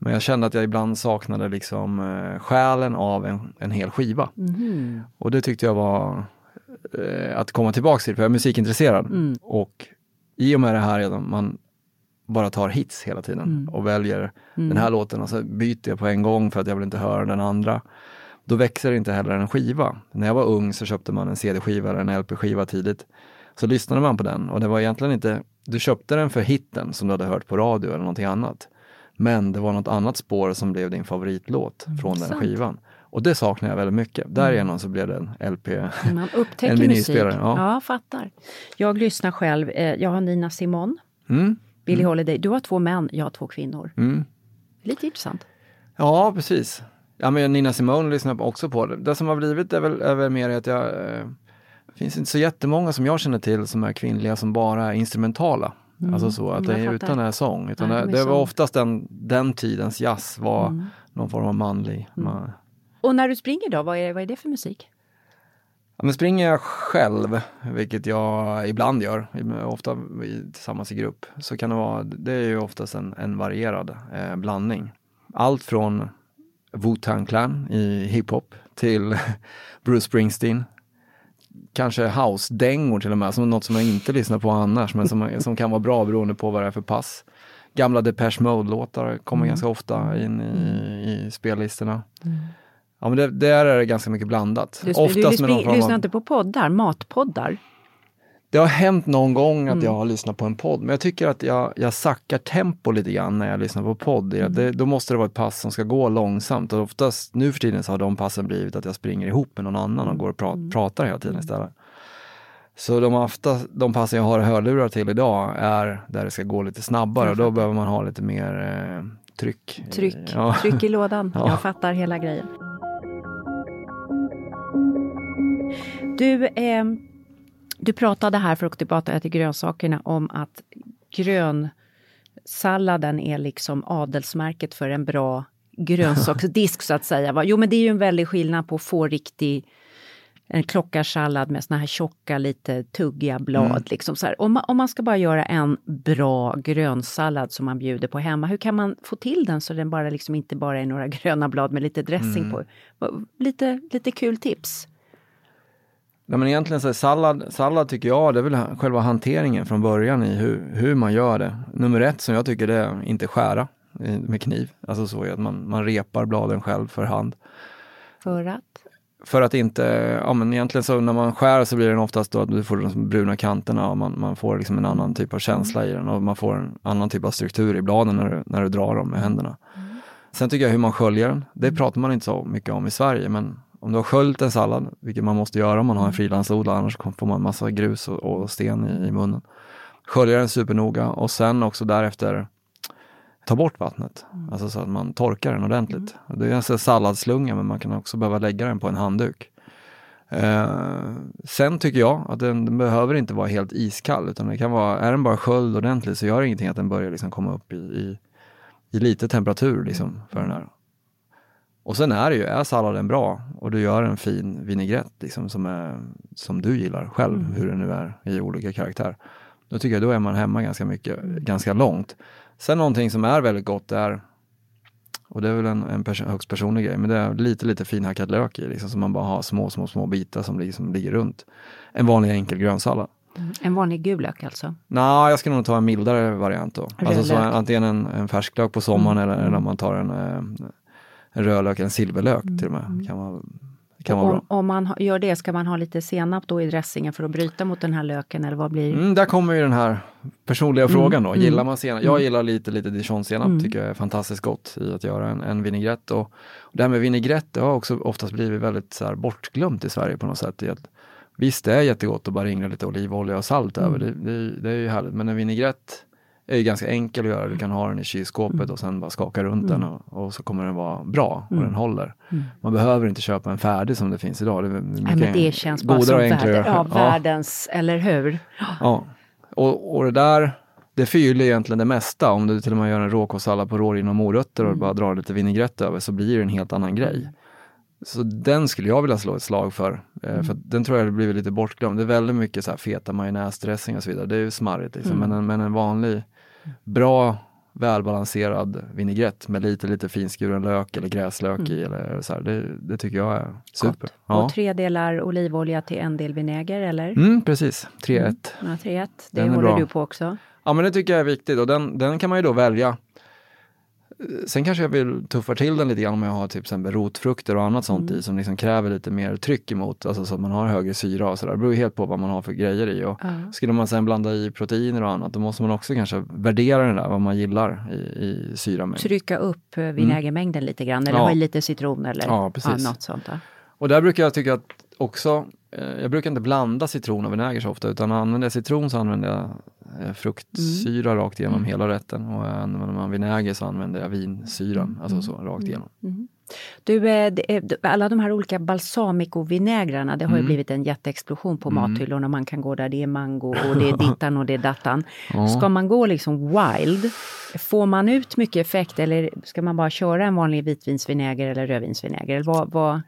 Men jag kände att jag ibland saknade liksom eh, själen av en, en hel skiva. Och det tyckte jag var eh, att komma tillbaks till, för jag är musikintresserad. Och i och med det här att man bara tar hits hela tiden och väljer den här låten och så byter jag på en gång för att jag vill inte höra den andra. Då växer inte heller en skiva. När jag var ung så köpte man en CD-skiva eller en LP-skiva tidigt. Så lyssnade man på den och det var egentligen inte, du köpte den för hitten som du hade hört på radio eller någonting annat. Men det var något annat spår som blev din favoritlåt från den sant. skivan. Och det saknar jag väldigt mycket. Därigenom så blev det en LP. Man upptäcker En musik. ja. Ja. fattar. Jag lyssnar själv. Eh, Jag har Nina Simon, Mm. Billie Holiday. Du har två män, jag har två kvinnor. Mm. Lite intressant. Ja, precis. Ja, men Nina Simone lyssnar också på. Det, det som har blivit är väl, är väl mer att jag... Eh, det finns inte så jättemånga som jag känner till som är kvinnliga som bara är instrumentala. Alltså så att det Mm. jag är utan det är sång. Utan Nej, det, det var oftast den, den tidens jazz var Mm. någon form av manlig. Man, Och när du springer då, vad är, vad är det för musik? Ja, men springer jag själv, vilket jag ibland gör, ofta i- tillsammans i grupp, så kan det vara, det är ju oftast en, en varierad eh, blandning. Allt från Wu-Tang Clan i hiphop till Bruce Springsteen. Kanske house-dängor till och med, som något som jag inte lyssnar på annars, men som, som kan vara bra beroende på vad det är för pass. Gamla Depeche Mode-låtar kommer ganska ofta in i, i spellistorna. Ja men det, där är det ganska mycket blandat. Du, du, du med någon form av- lyssnar inte på poddar, matpoddar? Det har hänt någon gång att Mm. jag har lyssnat på en podd, men jag tycker att jag, jag sackar tempo lite grann när jag lyssnar på podd. Mm. Det, då måste det vara ett pass som ska gå långsamt och oftast nu för tiden så har de passen blivit att jag springer ihop med någon annan och går och Mm. pra- pratar hela tiden istället. Så de, ofta, de passen jag har hörlurar till idag är där det ska gå lite snabbare och då behöver man ha lite mer eh, tryck. Tryck, Ja. tryck i lådan. Ja. Jag fattar hela grejen. Du, eh, du pratade här, för att gå tillbaka till grönsakerna, om att grönsalladen är liksom adelsmärket för en bra grönsaksdisk så att säga. Jo men det är ju en väldig skillnad på att få riktig en klockarsallad med såna här tjocka, lite tuggiga blad. Mm. Liksom så här. Om, man, om man ska bara göra en bra grönsallad som man bjuder på hemma, hur kan man få till den så den bara liksom inte bara är några gröna blad med lite dressing Mm. på? Lite, lite kul tips. Nej, men egentligen så sallad, sallad tycker jag, det är väl själva hanteringen från början i hur, hur man gör det. Nummer ett som jag tycker det är inte skära med kniv. Alltså så att man, man repar bladen själv för hand. För att? För att inte, ja men egentligen så när man skär så blir den oftast då att du får de bruna kanterna och man, man får liksom en annan typ av känsla i den och man får en annan typ av struktur i bladen när du, när du drar dem med händerna. Sen tycker jag hur man sköljer den, det pratar man inte så mycket om i Sverige men om du har sköljt en sallad, vilket man måste göra om man har en frilansodlare annars får man massa grus och, och sten i, i munnen. Skölja den supernoga och sen också därefter ta bort vattnet. Alltså så att man torkar den ordentligt. Det är en salladsslunga men man kan också behöva lägga den på en handduk. Eh, sen tycker jag att den, den behöver inte vara helt iskall utan det kan vara, är den bara sköljd ordentligt så gör det ingenting att den börjar liksom komma upp i, i, i lite temperatur liksom för den här. Och sen är det ju, är salladen bra och du gör en fin vinägrett liksom som, är, som du gillar själv, hur den nu är i olika karaktär. Då tycker jag då är man hemma ganska mycket, ganska långt. Sen någonting som är väldigt gott är, och det är väl en, en pers- högst personlig grej, men det är lite lite finhackad lök i, liksom, som man bara har små, små, små bitar som liksom ligger runt. En vanlig enkel grönsallad. En vanlig gul lök alltså? Nej, jag ska nog ta en mildare variant då. Alltså så antingen en, en färsklök på sommaren eller, eller om man tar en, eh, en rödlök, en silverlök till och med. Kan vara, kan vara om, om man gör det, ska man ha lite senap då i dressingen för att bryta mot den här löken eller vad blir Mm, där kommer ju den här personliga Mm, frågan då. Gillar man senap? Jag gillar lite, lite dijonsenap, tycker jag är fantastiskt gott i att göra en, en vinägrett. Och, och det här med vinägrett, det har också oftast blivit väldigt så här, bortglömt i Sverige på något sätt. I att Visst, det är jättegott att bara ringla lite olivolja och salt över, det, det, det är ju härligt. Men en vinägrett är ju ganska enkel att göra. Du kan ha den i kylskåpet och sen bara skaka runt den och, och så kommer den vara bra och den håller. Man behöver inte köpa en färdig som det finns idag. Det, är Nej, men det känns bara som och enklare värld, att ja, världens, eller hur? Ja, och, och det där, det förgyller egentligen det mesta. Om du till och med gör en råkostsallad på råryn och morötter och bara drar lite vinägrett över så blir det en helt annan grej. Så den skulle jag vilja slå ett slag för. Eh, För att den tror jag har blivit lite bortglömd. Det är väldigt mycket så här feta majonnäsdressing och så vidare. Det är ju smarrigt liksom. men, en, men en vanlig, bra, välbalanserad vinägrett med lite, lite finskuren lök eller gräslök i eller så här. Det, det tycker jag är super. Ja. Och tre delar olivolja till en del vinäger, eller? Mm, precis, 3-1. Ja, tre ett. Det Den håller du på också. Ja men det tycker jag är viktigt och den, den kan man ju då välja. Sen kanske jag vill tuffa till den lite grann om jag har typ exempel rotfrukter och annat sånt i som liksom kräver lite mer tryck emot, alltså så att man har högre syra och sådär. Det beror helt på vad man har för grejer i. Och Skulle man sen blanda i proteiner och annat då måste man också kanske värdera det där, vad man gillar i, i syramängd. Trycka upp eh, vinägermängden lite grann, eller Mm. Ja. ha i lite citron eller Ja, precis. något sånt. Där. Och där brukar jag tycka att också, jag brukar inte blanda citron och vinäger så ofta utan använder jag citron så använder jag eh, fruktsyra Mm. rakt igenom hela rätten och använder man vinäger så använder jag vinsyran, Mm. alltså så rakt igenom. Du, eh, alla de här olika balsamico-vinägrarna, det har Mm. ju blivit en jätteexplosion på mathyllorna. Man kan gå där det är mango och det är dittan och det är dattan. Ska man gå liksom wild, får man ut mycket effekt eller ska man bara köra en vanlig vitvinsvinäger eller rödvinsvinäger? Eller vad, vad,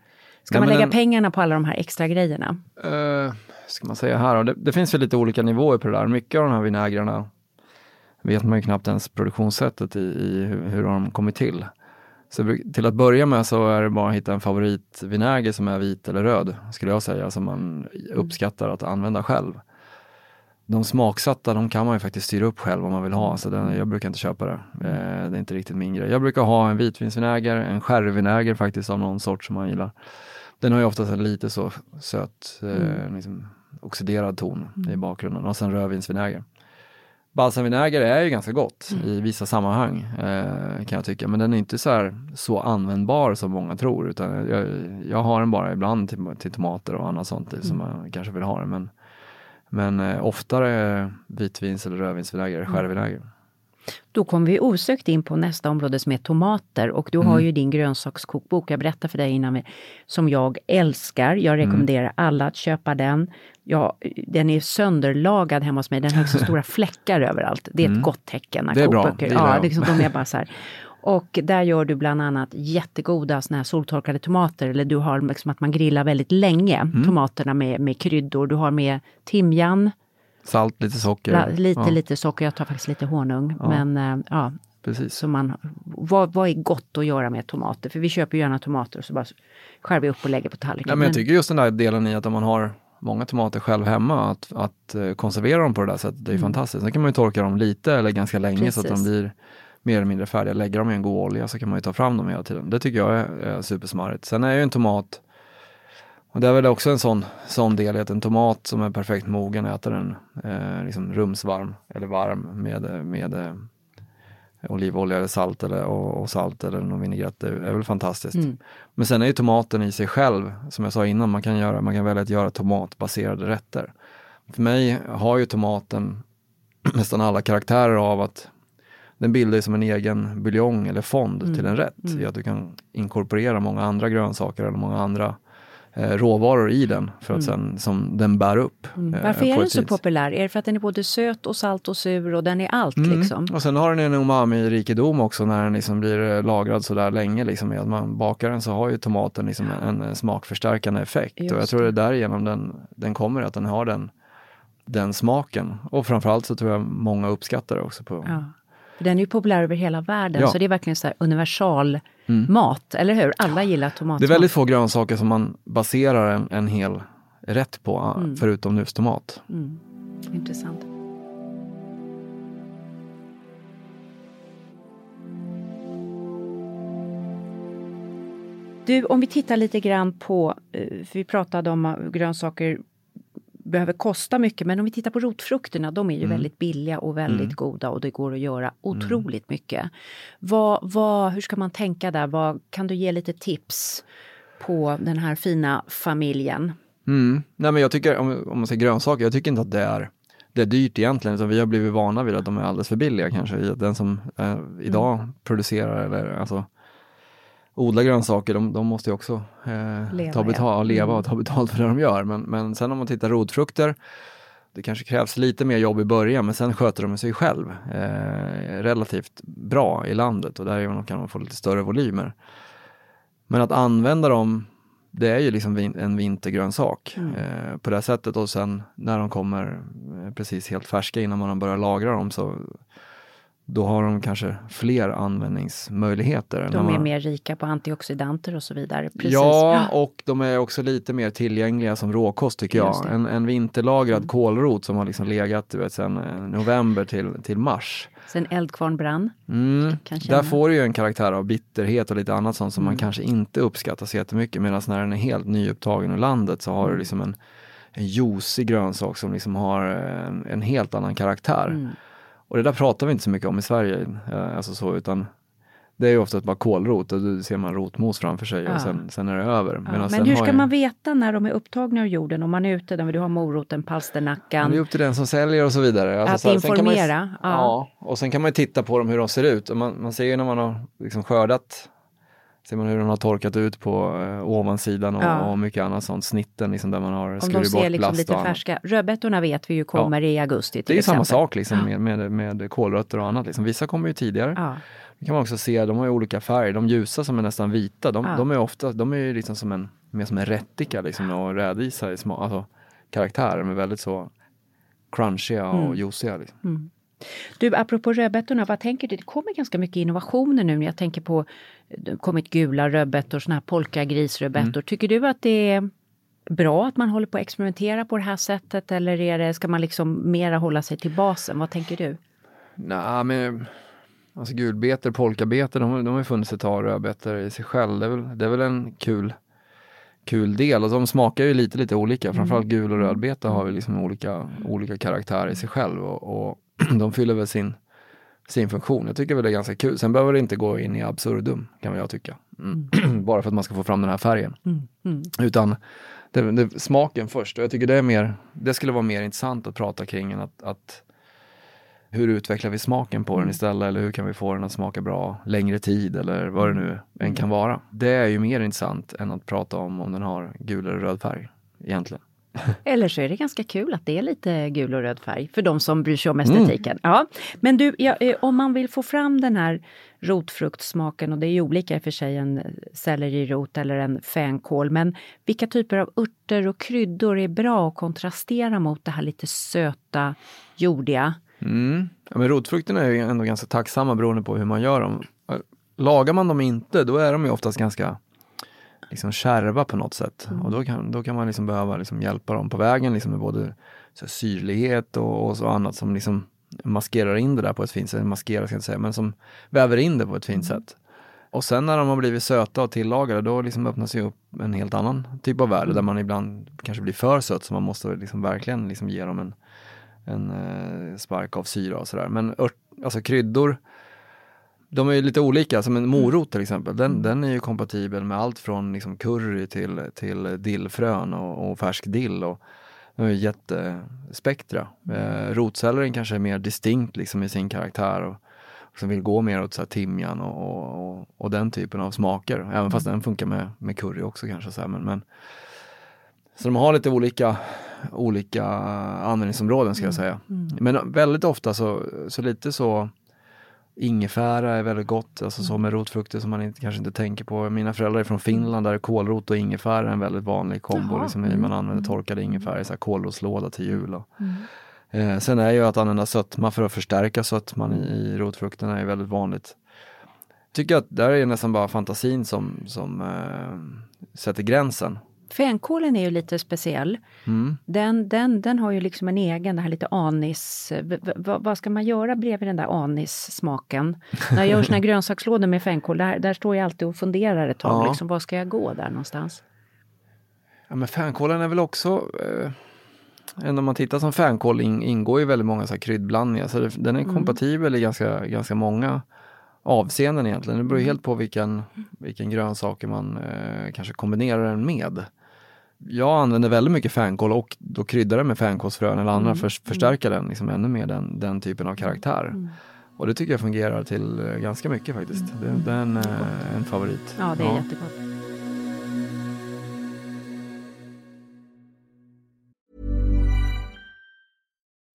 ska Nej, man lägga en- pengarna på alla de här extra grejerna? Uh, ska man säga här? Det, det finns väl lite olika nivåer på det där. Mycket av de här vinägrarna vet man ju knappt ens produktionssättet i, i hur, hur de kommit till. Så till att börja med så är det bara att hitta en favoritvinäger som är vit eller röd, skulle jag säga, som man uppskattar att använda själv. De smaksatta, de kan man ju faktiskt styra upp själv om man vill ha, så den, jag brukar inte köpa det. Eh, det är inte riktigt min grej. Jag brukar ha en vitvinsvinäger, en sherryvinäger faktiskt av någon sort som man gillar. Den har ju oftast en lite så söt, eh, liksom oxiderad ton i bakgrunden och sen rödvinsvinäger. Balsamvinäger är ju ganska gott i vissa sammanhang eh, kan jag tycka, men den är inte så, här, så användbar som många tror. Utan jag, jag har den bara ibland till, till tomater och annat sånt i, som man kanske vill ha den. Men, men eh, oftare vitvins eller rödvinsvinäger, mm. Då kommer vi osökt in på nästa område som är tomater och du Mm. har ju din grönsakskokbok, jag berättade för dig innan, vi- som jag älskar. Jag Mm. rekommenderar alla att köpa den. Ja, den är sönderlagad hemma hos mig, den har också stora fläckar överallt. Det är ett gott tecken. när Mm. Det är bra, kokböcker- det ja, jag. det är liksom, de är bara så här. Och där gör du bland annat jättegoda såna här soltorkade tomater, eller du har liksom att man grillar väldigt länge, Mm. tomaterna med, med kryddor. Du har med timjan, Salt, lite socker. la, lite, ja, lite socker, jag tar faktiskt lite honung. Men eh, ja, Precis. så man, vad, vad är gott att göra med tomater? För vi köper ju gärna tomater och så bara skär vi upp och lägger på tallriken. Ja, men jag tycker just den där delen i att om man har många tomater själv hemma, att, att eh, konservera dem på det där sättet, det är fantastiskt. Sen kan man ju torka dem lite eller ganska länge så att de Mm. Precis. blir mer eller mindre färdiga. Lägga dem i en god olja så kan man ju ta fram dem hela tiden. Det tycker jag är, är supersmarrigt. Sen är ju en tomat, och det är väl också en sån, sån del i att en tomat som är perfekt mogen, äter den eh, liksom rumsvarm eller varm med, med eh, olivolja eller salt eller, och, och salt eller någon vinägrett. Det är väl fantastiskt. Mm. Men sen är ju tomaten i sig själv, som jag sa innan, man kan, göra, man kan välja att göra tomatbaserade rätter. För mig har ju tomaten nästan alla karaktärer av att den bildar som en egen buljong eller fond Mm. till en rätt. I att du kan inkorporera många andra grönsaker eller många andra råvaror i den för att sen, som den bär upp. eh, Mm. Varför är den så populär? Är det för att den är både söt och salt och sur och den är allt Mm. liksom? Och sen har den en umami-rikedom också när den liksom blir eh, lagrad så där länge. Liksom, att man bakar den så har ju tomaten liksom en, en smakförstärkande effekt. Just och jag tror det är därigenom den, den kommer, att den har den, den smaken. Och framförallt så tror jag många uppskattar det också. På, Ja. Den är ju populär över hela världen Ja. Mm. så det är verkligen så här universal mat, eller hur? Alla gillar tomatmat. Det är väldigt få grönsaker som man baserar en, en hel rätt på, Mm. förutom just tomat. Intressant. Du, om vi tittar lite grann på, eh, för vi pratade om att grönsaker behöver kosta mycket, men om vi tittar på rotfrukterna, de är ju väldigt billiga och väldigt goda och det går att göra otroligt mycket. Vad, vad, hur ska man tänka där? Vad, kan du ge lite tips på den här fina familjen? Mm. Nej men jag tycker, om, om man säger grönsaker, jag tycker inte att det är det är dyrt egentligen, utan vi har blivit vana vid att de är alldeles för billiga kanske. Den som eh, idag mm. producerar eller alltså odlar grönsaker, de, de måste ju också eh, leva, ta betal, ja. leva och mm. ta betalt för det de gör. Men, men sen om man tittar rotfrukter, det kanske krävs lite mer jobb i början men sen sköter de sig själv eh, relativt bra i landet och därigenom kan man få lite större volymer. Men att använda dem det är ju liksom en vintergrönsak mm. eh, på det sättet och sen när de kommer eh, precis helt färska innan man börjar lagra dem så då har de kanske fler användningsmöjligheter. De är mer rika på antioxidanter och så vidare. Precis. Ja, och de är också lite mer tillgängliga som råkost tycker jag. En, en vinterlagrad mm. kålrot som har liksom legat du vet, sedan eh, november till, till mars. Sen eldkvarn brann. Mm. Där får du ju en karaktär av bitterhet och lite annat sånt som mm. man kanske inte uppskattar så jättemycket. Medan när den är helt nyupptagen ur landet så har du mm. liksom en, en juicig grönsak som liksom har en, en helt annan karaktär. Och det där pratar vi inte så mycket om i Sverige, eh, alltså så, utan det är ju oftast bara kålrot och då ser man rotmos framför sig ja. och sen, sen, är det över. Ja, men hur ska man veta när de är upptagna ur jorden? Om man är ute där du har moroten, palsternackan. Det är upp till den som säljer och så vidare. Alltså, att så här, informera. Man, ja. ja. och sen kan man titta på dem hur de ser ut. Man, man ser ju när man har liksom skördat Ser man hur den har torkat ut på eh, ovansidan och, ja. och mycket annat sånt. Snitten liksom där man har skurit bort de ser liksom lite färska. Rödbetorna vet vi ju kommer ja. i augusti Det är exempel. samma sak liksom med, med, med kålrötter och annat. Liksom. Vissa kommer ju tidigare. Ja. Det kan man också se, de har ju olika färger. De ljusa som är nästan vita, de, de är ofta, de är ju liksom som en, mer som en rättika liksom och rädisa i små, alltså karaktärer med väldigt så crunchiga och mm. juiciga. Liksom. Mm. Du, apropå rödbetorna, vad tänker du? Det kommer ganska mycket innovationer nu. Jag tänker på, det kommit gula rödbetor, såna här polkagrisrödbetor. Mm. Tycker du att det är bra att man håller på att experimentera på det här sättet eller är det, ska man liksom mera hålla sig till basen? Vad tänker du? Nej, men alltså gulbetor, polkabetor, de, de har ju funnits ett tag, rödbetor i sig själv. Det är väl, det är väl en kul kul del och de smakar ju lite lite olika. Mm. Framförallt gul och rödbeta har ju liksom olika, olika karaktärer i sig själv och, och de fyller väl sin, sin funktion. Jag tycker väl det är ganska kul. Sen behöver det inte gå in i absurdum kan jag tycka. Mm. Bara för att man ska få fram den här färgen. Mm. Mm. Utan det, det, smaken först och jag tycker det är mer, det skulle vara mer intressant att prata kring än att, att hur utvecklar vi smaken på den mm. istället eller hur kan vi få den att smaka bra längre tid eller vad det nu än kan vara. Det är ju mer intressant än att prata om om den har gul eller röd färg egentligen. Eller så är det ganska kul att det är lite gul och röd färg för de som bryr sig om estetiken. Mm. Ja. Men du, ja, eh, om man vill få fram den här rotfruktsmaken och det är ju olika i och för sig en sellerirot eller en fänkål. Men vilka typer av örter och kryddor är bra att kontrastera mot det här lite söta, jordiga? Mm. Ja, men rotfrukterna är ju ändå ganska tacksamma beroende på hur man gör dem. Lagar man dem inte, då är de ju oftast ganska liksom kärva på något sätt. Mm. Och då kan, då kan man liksom behöva liksom hjälpa dem på vägen liksom med både så syrlighet och, och så annat som liksom maskerar in det där på ett fint sätt. Maskerar ska jag inte säga, men som väver in det på ett fint mm. sätt. Och sen när de har blivit söta och tillagade då liksom öppnas ju upp en helt annan typ av värld mm. där man ibland kanske blir för söt så man måste liksom verkligen liksom ge dem en, en eh, spark av syra och sådär. Men ört, alltså kryddor de är ju lite olika, som en morot till exempel, den, mm. den är ju kompatibel med allt från liksom curry till, till dillfrön och, och färsk dill. Och, de är jättespektra. Eh, rotsellerin kanske är mer distinkt liksom i sin karaktär och, och som vill gå mer åt så här timjan och, och, och, den typen av smaker. Även mm. fast den funkar med, med curry också kanske. Så, här, men, men, så de har lite olika, olika användningsområden ska jag mm. säga. Mm. Men väldigt ofta så, så lite så Ingefära är väldigt gott, alltså så med rotfrukter som man inte, kanske inte tänker på. Mina föräldrar är från Finland där kålrot och ingefära är en väldigt vanlig kombo. Liksom, man mm. använder torkad ingefära i kålrotslåda till jul. Mm. eh, sen är ju att använda sötma för att förstärka sötman i, i rotfrukterna är väldigt vanligt. Tycker att där är nästan bara fantasin som, som eh, sätter gränsen. Fänkålen är ju lite speciell. Mm. Den, den, den har ju liksom en egen, det här lite anis... V vad ska man göra bredvid den där anissmaken? När jag gör såna här grönsakslådor med fänkål, där, där står jag alltid och funderar ett tag. Ja. Liksom, var ska jag gå där någonstans? Ja, men fänkålen är väl också... Eh, om man tittar som fänkål in, ingår ju väldigt många så här kryddblandningar. Så det, den är mm. kompatibel i ganska, ganska många avseenden egentligen. Det beror mm. helt på vilken, vilken grönsaker man eh, kanske kombinerar den med. jag använder väldigt mycket fänkål och då kryddar det med fänkålsfrön eller andra för, förstärka den liksom ännu mer den, den typen av karaktär. Och det tycker jag fungerar till eh, ganska mycket faktiskt. Det, det är en, eh, en favorit. Ja, det är jättegott.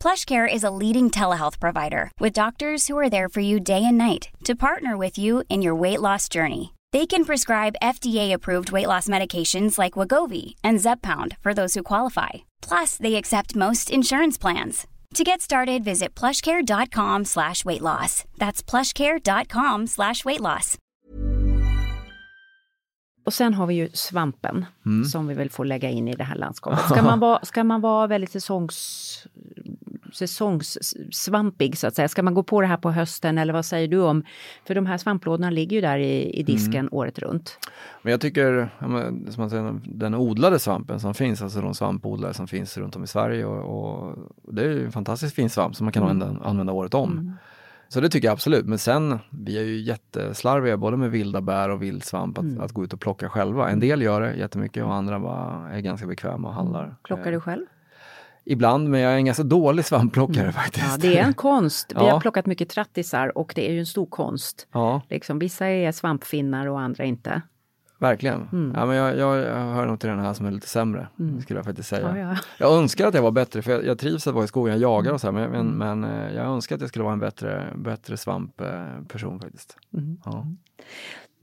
PlushCare is a leading telehealth provider with doctors who are there for you day and night to partner with you in your weight loss journey. They can prescribe FDA-approved weight loss medications like Wagovi and Zepbound for those who qualify. Plus, they accept most insurance plans. To get started, visit plushcare.com slash weight loss. That's plushcare.com slash weight loss. Och sen har vi ju svampen mm. som vi väl får lägga in i det här landskapet. Ska man vara, ska man vara väldigt säsongs, säsongssvampig så att säga? Ska man gå på det här på hösten eller vad säger du om? För de här svamplådorna ligger ju där i, i disken året runt. Men jag tycker, som man säger, den odlade svampen som finns, alltså de svampodlare som finns runt om i Sverige och, och det är ju en fantastiskt fin svamp som man kan använda, använda året om. Så det tycker jag absolut. Men sen, vi är ju jätteslarviga både med vilda bär och vildsvamp att, att gå ut och plocka själva. En del gör det jättemycket och andra bara är ganska bekväma och handlar. Plockar du själv? Ibland, men jag är en ganska dålig svampplockare faktiskt. Ja, det är en konst. Vi Ja. har plockat mycket trattisar och det är ju en stor konst. Ja, Liksom, vissa är svampfinnar och andra inte. verkligen. Mm. Ja, men jag, jag, jag hör nog till den här som är lite sämre, skulle jag faktiskt säga. Ja, ja. Jag önskar att jag var bättre, för jag, jag trivs att vara i skogen, jag jagar och så här, men, men, Mm. men eh, jag önskar att jag skulle vara en bättre, bättre svampperson faktiskt. Mm. Ja.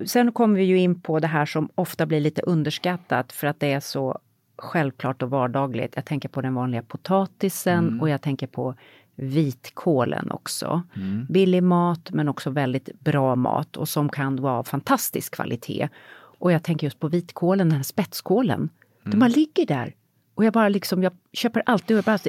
Sen kommer vi ju in på det här som ofta blir lite underskattat för att det är så självklart och vardagligt. Jag tänker på den vanliga potatisen och jag tänker på vitkålen också. Billig mat men också väldigt bra mat och som kan vara av fantastisk kvalitet. Och jag tänker just på vitkålen, den här spetskålen. Den bara ligger där. Och jag bara liksom, jag köper alltid, jag bara,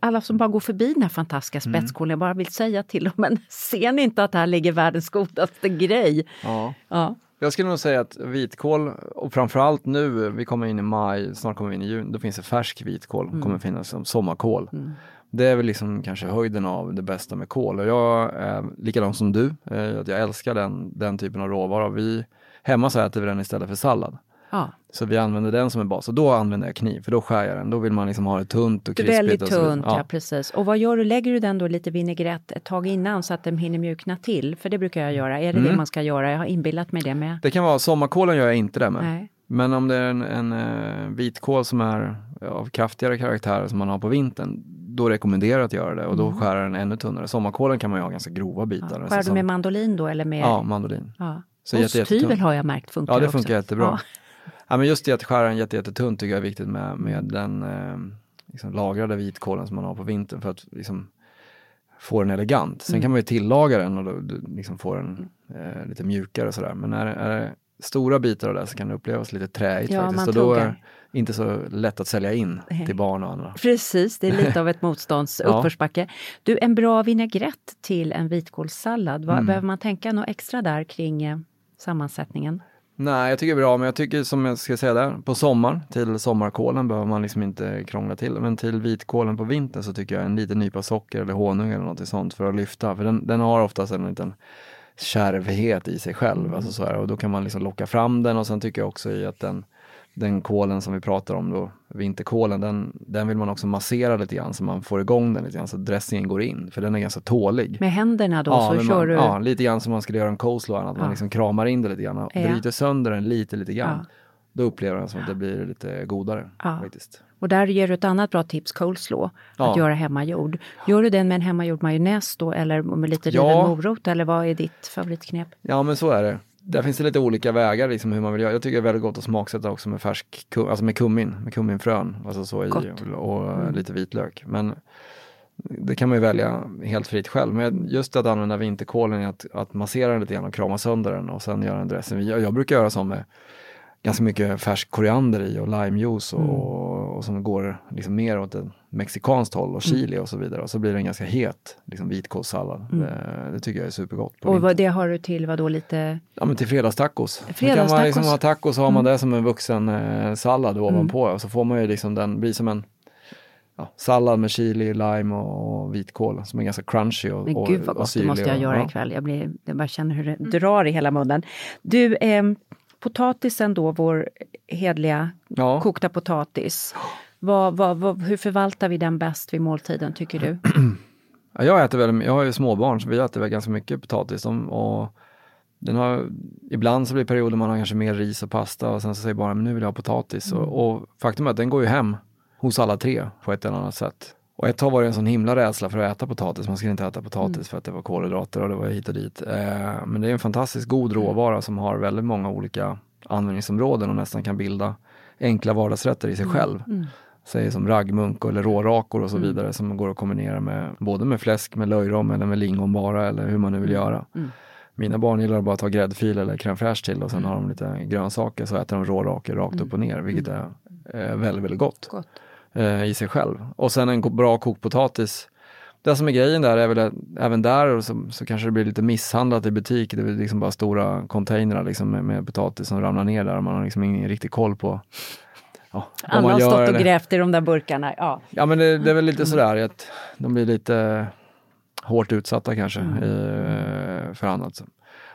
alla som bara går förbi den här fantastiska spetskålen, jag bara vill säga till dem, men ser ni inte att här ligger världens godaste grej? Ja. Ja. Jag skulle nog säga att vitkål, och framförallt nu, vi kommer in i maj, snart kommer vi in i juni, då finns det färsk vitkål, Mm. kommer finnas som sommarkål. Det är väl liksom kanske höjden av det bästa med kål. Och jag är likadant som du, eh, att jag älskar den, den typen av råvara. Vi, hemma så äter vi den istället för sallad. Ja, Så vi använder den som en bas och då använder jag kniv för då skär jag den. Då vill man liksom ha det tunt och krispigt. väldigt och tunt, ja. precis. Och vad gör du? Lägger du den då lite vinägrett ett tag innan så att den hinner mjukna till? För det brukar jag göra. Är det Mm. det man ska göra? Jag har inbillat mig det med. Det kan vara, sommarkålen gör jag inte det med. Nej. Men om det är en, en eh, vitkål som är av kraftigare karaktär som man har på vintern, då rekommenderar jag att göra det och då skär jag den ännu tunnare. Sommarkålen kan man ju ha ganska grova bitar. Mm. Ja. Skär du som- med mandolin då eller med? Ja, mandolin. Ja. Så Osthyvel har jag märkt funkar Ja, det också. funkar jättebra. Ja. Ja. men just det att skära den jätte, jättetunt tycker jag är viktigt med, med den eh, liksom lagrade vitkålen som man har på vintern för att liksom få den elegant. Sen Mm. kan man ju tillaga den och då, liksom få den eh, lite mjukare och sådär. Men är, är det stora bitar av det så kan det upplevas lite träigt Ja, faktiskt. Och då är det inte så lätt att sälja in Nej. till barn och andra. Precis, det är lite av ett motstånds Ja. uppförsbacke. Du, en bra vinägrett till en vitkålssallad, vad, Mm. behöver man tänka något extra där kring eh, sammansättningen? Nej, jag tycker det är bra, men jag tycker som jag ska säga där, på sommaren, till sommarkålen behöver man liksom inte krångla till. Men till vitkålen på vintern så tycker jag en liten nypa socker eller honung eller något sånt för att lyfta. För den, den har oftast en liten kärvhet i sig själv. Alltså så här, och då kan man liksom locka fram den och sen tycker jag också i att den, den kålen som vi pratar om då, vinterkålen, den, den vill man också massera lite grann så man får igång den lite grann så dressingen går in. För den är ganska tålig. Med händerna då så men kör man, du... Ja, lite grann som man skulle göra en coleslaw, att man Ja. liksom kramar in det lite grann och Ja. bryter sönder den lite, lite grann. Ja. Då upplever jag som att det blir lite godare Ja. faktiskt. Och där ger du ett annat bra tips, coleslaw, Ja. att göra hemmagjord. Gör du den med en hemmagjord majonnäs då eller med lite Ja. riven morot eller vad är ditt favoritknep? Ja men så är det. Där finns det lite olika vägar liksom hur man vill göra. Jag tycker det är väldigt gott att smaksätta också med färsk, alltså med kummin, med kumminfrön. Alltså så i, och, och lite vitlök. Men det kan man ju välja helt fritt själv. Men just att använda vinterkålen är att, att massera den lite grann och krama sönder den och sen göra en dressing. Jag, jag brukar göra så med ganska mycket färsk koriander i och limejuice och, och, och som går liksom mer åt ett mexikanskt håll och chili och så vidare. Och så blir det en ganska het liksom vitkålssallad. Det, det tycker jag är supergott. på Och vad, det har du till vad då lite? Ja men till fredagstacos. Då kan Fredagstacos. man liksom ha tacos så har man det som en vuxen eh, sallad ovanpå och så får man ju liksom den, blir som en ja, sallad med chili, lime och, och vitkål som är ganska crunchy och, Men och, gud vad gott, det måste jag göra ja. ikväll. Jag, blir, jag bara känner hur det drar i hela munnen. Du, ehm, potatisen då, vår hedliga Ja. kokta potatis. Vad, vad, vad, hur förvaltar vi den bäst vid måltiden tycker du? Ja, jag äter väl, jag har ju småbarn så vi äter väl ganska mycket potatis och den har, ibland så blir det perioder man har kanske mer ris och pasta och sen så säger barnen men nu vill jag ha potatis och, och faktum är att den går ju hem hos alla tre på ett eller annat sätt. Och ett tag var det en sån himla rädsla för att äta potatis, man skulle inte äta potatis för att det var kolhydrater och det var hit och dit. Eh, men det är en fantastiskt god råvara som har väldigt många olika användningsområden och nästan kan bilda enkla vardagsrätter i sig själv. Säg som raggmunk eller rårakor och så vidare som går att kombinera med både med fläsk, med löjrom eller med lingon bara eller hur man nu vill göra. Mina barn gillar bara att ta gräddfil eller crème fraîche till och sen har de lite grönsaker så äter de rårakor rakt upp och ner vilket är eh, väldigt, väldigt gott, Gott. Eh, i sig själv. Och sen en bra kokpotatis. Det som är grejen där är väl att även där så, så kanske det blir lite misshandlat i butik. Det är väl liksom bara stora containrar liksom med, med potatis som ramlar ner där och man har liksom ingen riktig koll på ja, vad man har gör stått och eller- grävt i de där burkarna. Ja. Ja men det, det är väl lite sådär att de blir lite hårt utsatta kanske eh, för annat.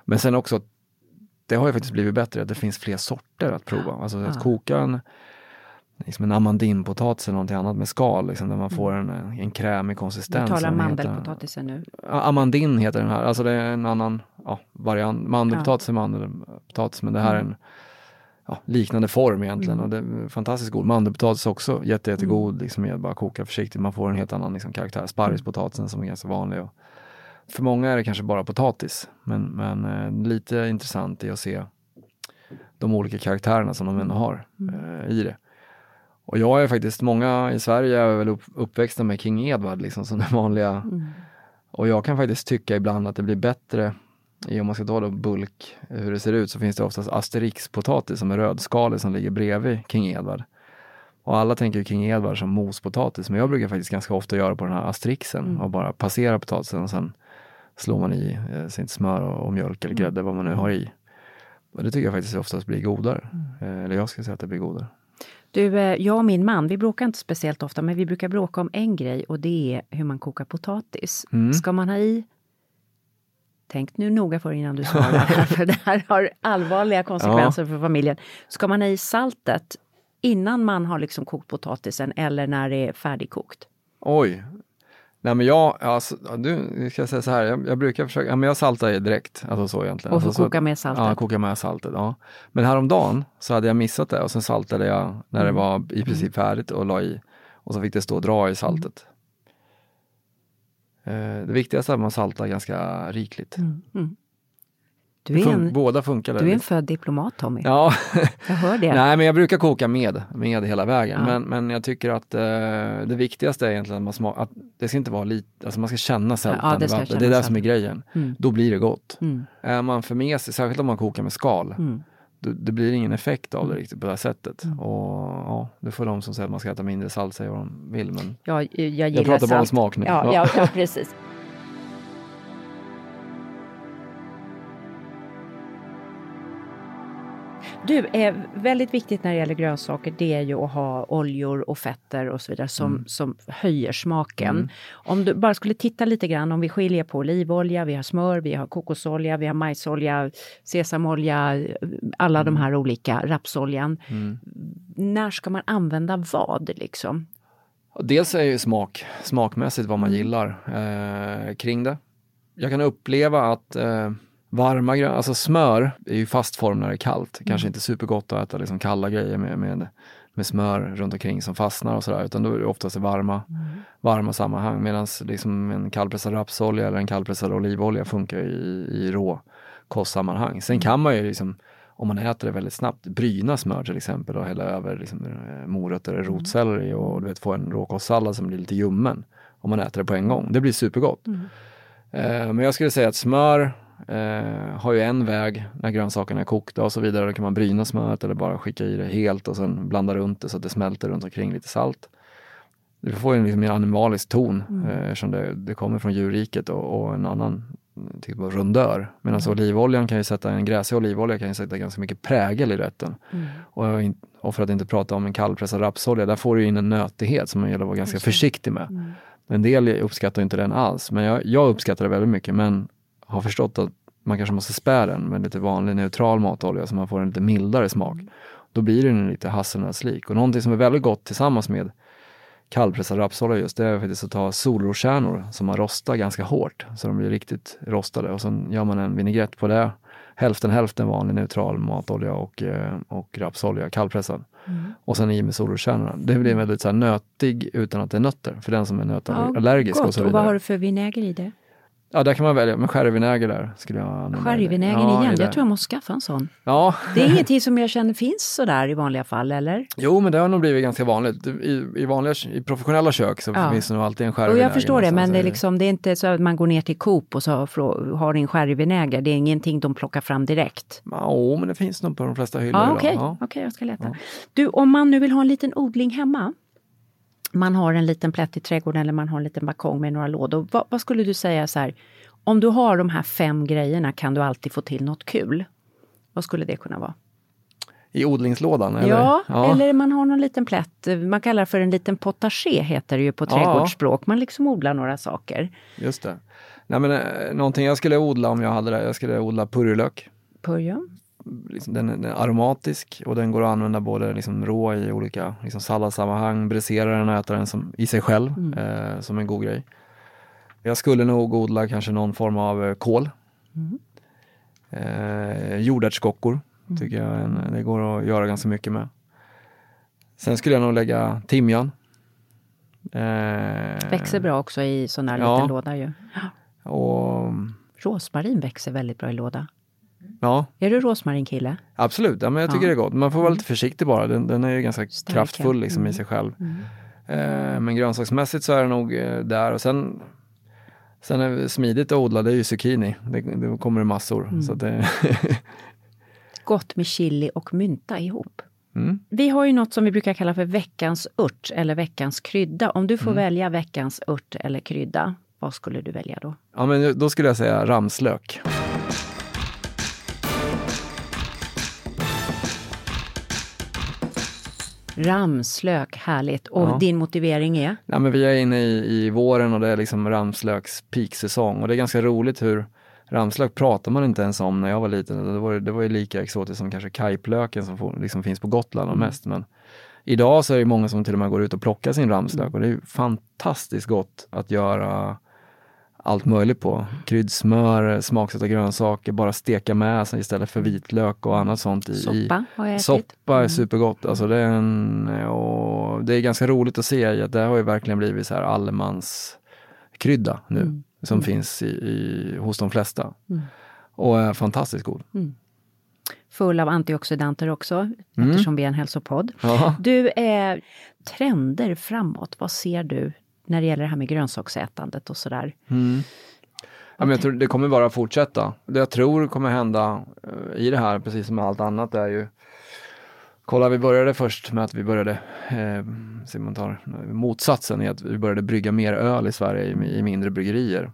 Men sen också, det har ju faktiskt blivit bättre att det finns fler sorter att prova. Alltså att koka en, liksom en amandinpotatis eller någonting annat med skal, liksom, där man får en, en krämig Du konsistens. talar som heter- mandelpotatisen nu. Amandin heter den här, alltså det är en annan ja, variant. Mandelpotatis är mandelpotatis men det här är en ja, liknande form egentligen och det är fantastiskt god. Mandelpotatis också jätte, jättegod, liksom med bara koka försiktigt. Man får en helt annan liksom, karaktär. Sparrispotatisen som är ganska vanlig. Och för många är det kanske bara potatis men, men eh, lite intressant är att se de olika karaktärerna som de ändå har eh, i det. Och jag är faktiskt, många i Sverige är väl upp, uppväxta med King Edward liksom som den vanliga och jag kan faktiskt tycka ibland att det blir bättre, i om man ska ta då bulk, hur det ser ut, så finns det oftast Asterix-potatis som är rödskalig som ligger bredvid King Edward. Och alla tänker ju King Edward som mospotatis, men jag brukar faktiskt ganska ofta göra på den här Asterixen och bara passera potatisen och sen slår man i eh, sitt smör och, och mjölk eller grädde, vad man nu har i. Och det tycker jag faktiskt oftast blir godare. Eh, eller jag ska säga att det blir godare. Du, eh, jag och min man, vi bråkar inte speciellt ofta, men vi brukar bråka om en grej och det är hur man kokar potatis. Mm. Ska man ha i Tänk nu noga för innan du svarar, för det här har allvarliga konsekvenser för familjen. Ska man ha i saltet innan man har liksom kokt potatisen eller när det är färdigkokt? Oj. Nej men jag, alltså, du, ska jag säga så här, jag, jag brukar försöka, ja, men jag saltar direkt, alltså så egentligen. Och alltså, så, koka med saltet? Ja, koka med saltet, ja. Men häromdagen så hade jag missat det och sen saltade jag när Mm. det var i princip färdigt och la i. Och så fick det stå och dra i saltet. Eh, det viktigaste är att man saltar ganska rikligt. Du är en, Båda funkar. du är en född diplomat Tommy. Ja, Jag hör det. nej men jag brukar koka med, med hela vägen. Ja. Men, men jag tycker att eh, det viktigaste är egentligen att man smakar, att det ska inte vara lite, alltså man ska känna sältan Ja, det ska känna Det är det som är grejen. Mm. Då blir det gott. Mm. Är man för mesig, särskilt om man kokar med skal, Mm. då, det blir ingen effekt av det riktigt på det här sättet. Och ja, det får de som säger att man ska äta mindre salt säga vad de vill. Men Jag, jag jag pratar bara om salt. smak nu. Ja, ja, ja, precis. Du, eh, väldigt viktigt när det gäller grönsaker det är ju att ha oljor och fetter och så vidare som, Mm. som höjer smaken. Om du bara skulle titta lite grann, om vi skiljer på olivolja, vi har smör, vi har kokosolja, vi har majsolja, sesamolja, alla Mm. de här olika, rapsoljan. När ska man använda vad liksom? Dels är ju smak, smakmässigt vad man gillar eh, kring det. Jag kan uppleva att eh, varma grön, alltså smör är ju fast form när det är kallt. Kanske inte supergott att äta liksom kalla grejer med, med med smör runt omkring som fastnar och sådär, utan då är det oftast i varma, varma sammanhang. Medan liksom en kallpressad rapsolja eller en kallpressad olivolja funkar i, i rå kostsammanhang. Sen kan man ju liksom, om man äter det väldigt snabbt, bryna smör till exempel och hälla över liksom, eh, morötter eller rotselleri och du vet, få en råkostsallad som blir lite ljummen. Om man äter det på en gång. Det blir supergott. Eh, men jag skulle säga att smör eh, har ju en väg när grönsakerna är kokta och så vidare. Då kan man bryna smöret eller bara skicka i det helt och sen blanda runt det så att det smälter runt omkring lite salt. Du får ju en liksom en animalisk ton eh, eftersom det, det kommer från djurriket och, och en annan typ av rundör. Medan olivoljan kan ju sätta, en gräsig olivolja kan ju sätta ganska mycket prägel i rätten. Och, in- och för att inte prata om en kallpressad rapsolja, där får du in en nötighet som man gäller att vara ganska försiktig med. En del uppskattar inte den alls, men jag, jag uppskattar det väldigt mycket men har förstått att man kanske måste spä den med lite vanlig neutral matolja så man får en lite mildare smak. Då blir den lite hasselnötslik. Och någonting som är väldigt gott tillsammans med kallpressad rapsolja just, det är faktiskt att ta solroskärnor som man rostar ganska hårt så de blir riktigt rostade och sen gör man en vinägrett på det. Hälften hälften vanlig neutral matolja och, eh, och rapsolja, kallpressad. Och sen i med solroskärnorna. Det blir väldigt så här nötig utan att det är nötter, för den som är nötallergisk och gott. så Och vad vidare. har du för vinäger i det? Ja, där kan man välja, men sherryvinäger där skulle jag använda. Sherryvinägern ja, igen. Jag tror jag måste skaffa en sån. Ja, Det är ingenting som jag känner finns sådär i vanliga fall, eller? jo men det har nog blivit ganska vanligt. I, i, vanliga, I professionella kök så Ja. finns det nog alltid en sherryvinäger. jag förstår det, men det är, liksom, det är inte så att man går ner till Coop och så har en sherryvinäger. Det är ingenting de plockar fram direkt. Ja, men det finns nog på de flesta hyllor Ja, idag. okej, Ja. Okej, jag ska leta. Du, om man nu vill ha en liten odling hemma, man har en liten plätt i trädgården eller man har en liten balkong med några lådor. Vad, vad skulle du säga så här, om du har de här fem grejerna kan du alltid få till något kul. Vad skulle det kunna vara? I odlingslådan? Eller? Ja, eller man har någon liten plätt, man kallar det för en liten potager heter det ju på Ja. trädgårdsspråk. Man liksom odlar några saker. Just det. Nej, men, eh, någonting jag skulle odla om jag hade det, jag skulle odla purjolök. Purjo. Liksom, den, den är aromatisk och den går att använda både liksom, rå i olika liksom, salladssammanhang, bräsera den och äta den som, i sig själv eh, som en god grej. Jag skulle nog odla kanske någon form av eh, kål. Eh, jordärtskockor tycker jag en, det går att göra ganska mycket med. Sen skulle jag nog lägga timjan. Eh, Växer bra också i sån här Ja. liten låda ju. Och, Rosmarin växer väldigt bra i låda. Ja, Är du rosmarinkille? Absolut, ja, men jag tycker Ja. det är gott. Man får vara lite försiktig bara. Den, den är ju ganska Stärka. kraftfull liksom i sig själv. Eh, men grönsaksmässigt så är det nog eh, där. Och sen, sen är det smidigt att odla, det är ju zucchini. Det, det kommer massor. Så att det, Gott med chili och mynta ihop. Mm. Vi har ju något som vi brukar kalla för veckans ört eller veckans krydda. Om du får välja veckans ört eller krydda, vad skulle du välja då? ja, men då skulle jag säga ramslök. Ramslök, härligt. Och Ja. din motivering är? Ja, men vi är inne i, i våren och det är liksom ramslöks peaksäsong. Och det är ganska roligt hur ramslök pratar man inte ens om när jag var liten. Det var, det var ju lika exotiskt som kanske kajplöken som liksom finns på Gotland och mest. Men idag så är det många som till och med går ut och plockar sin ramslök och det är fantastiskt gott att göra allt möjligt på. Kryddsmör, smaksatta grönsaker, bara steka med sig istället för vitlök och annat sånt. I, Soppa har jag ätit. Soppa är supergott. Alltså det, är en, och det är ganska roligt att se att det har ju verkligen blivit så här allemans krydda nu som finns i, i, hos de flesta. Och är fantastiskt god. Full av antioxidanter också, eftersom vi är en hälsopodd. Ja. Du, är trender framåt, vad ser du när det gäller det här med grönsaksätandet och sådär? Ja, men jag tror det kommer bara fortsätta. Det jag tror kommer hända eh, i det här, precis som allt annat, är ju Kolla, vi började först med att vi började, eh, man tar motsatsen, i att vi började brygga mer öl i Sverige i, i mindre bryggerier.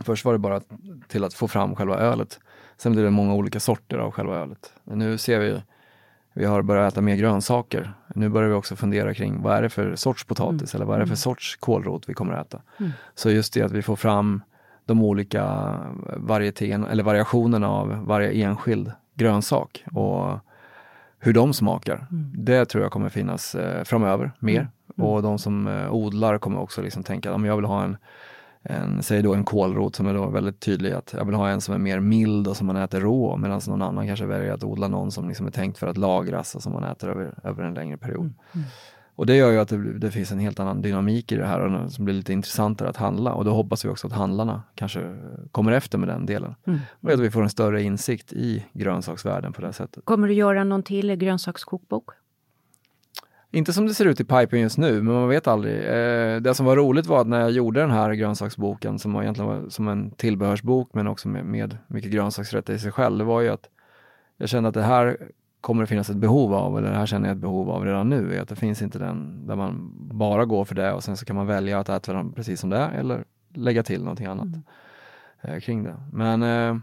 Först var det bara till att få fram själva ölet. Sen blev det många olika sorter av själva ölet. Men nu ser vi, vi har börjat äta mer grönsaker. Nu börjar vi också fundera kring vad är det för sorts potatis eller vad är det för sorts kålrot vi kommer att äta. Så just det att vi får fram de olika varietén, eller variationerna av varje enskild grönsak och hur de smakar. Det tror jag kommer finnas eh, framöver mer. Och de som eh, odlar kommer också liksom tänka att jag vill ha en, en, säg då en kålrot som är då väldigt tydlig att jag vill ha en som är mer mild och som man äter rå medan någon annan kanske väljer att odla någon som liksom är tänkt för att lagras och som man äter över, över en längre period. Mm. Mm. Och det gör ju att det, det, finns en helt annan dynamik i det här som blir lite intressantare att handla och då hoppas vi också att handlarna kanske kommer efter med den delen. Mm. Och att vi får en större insikt i grönsaksvärlden på det sättet. Kommer du göra någon till grönsakskokbok? Inte som det ser ut i pipen just nu, men man vet aldrig. Eh, det som var roligt var att när jag gjorde den här grönsaksboken, som var egentligen var som en tillbehörsbok, men också med, med mycket grönsaksrätter i sig själv, det var ju att jag kände att det här kommer det finnas ett behov av, eller det här känner jag ett behov av redan nu, är att det finns inte den där man bara går för det och sen så kan man välja att äta dem precis som det är eller lägga till någonting annat mm. eh, kring det. Men eh,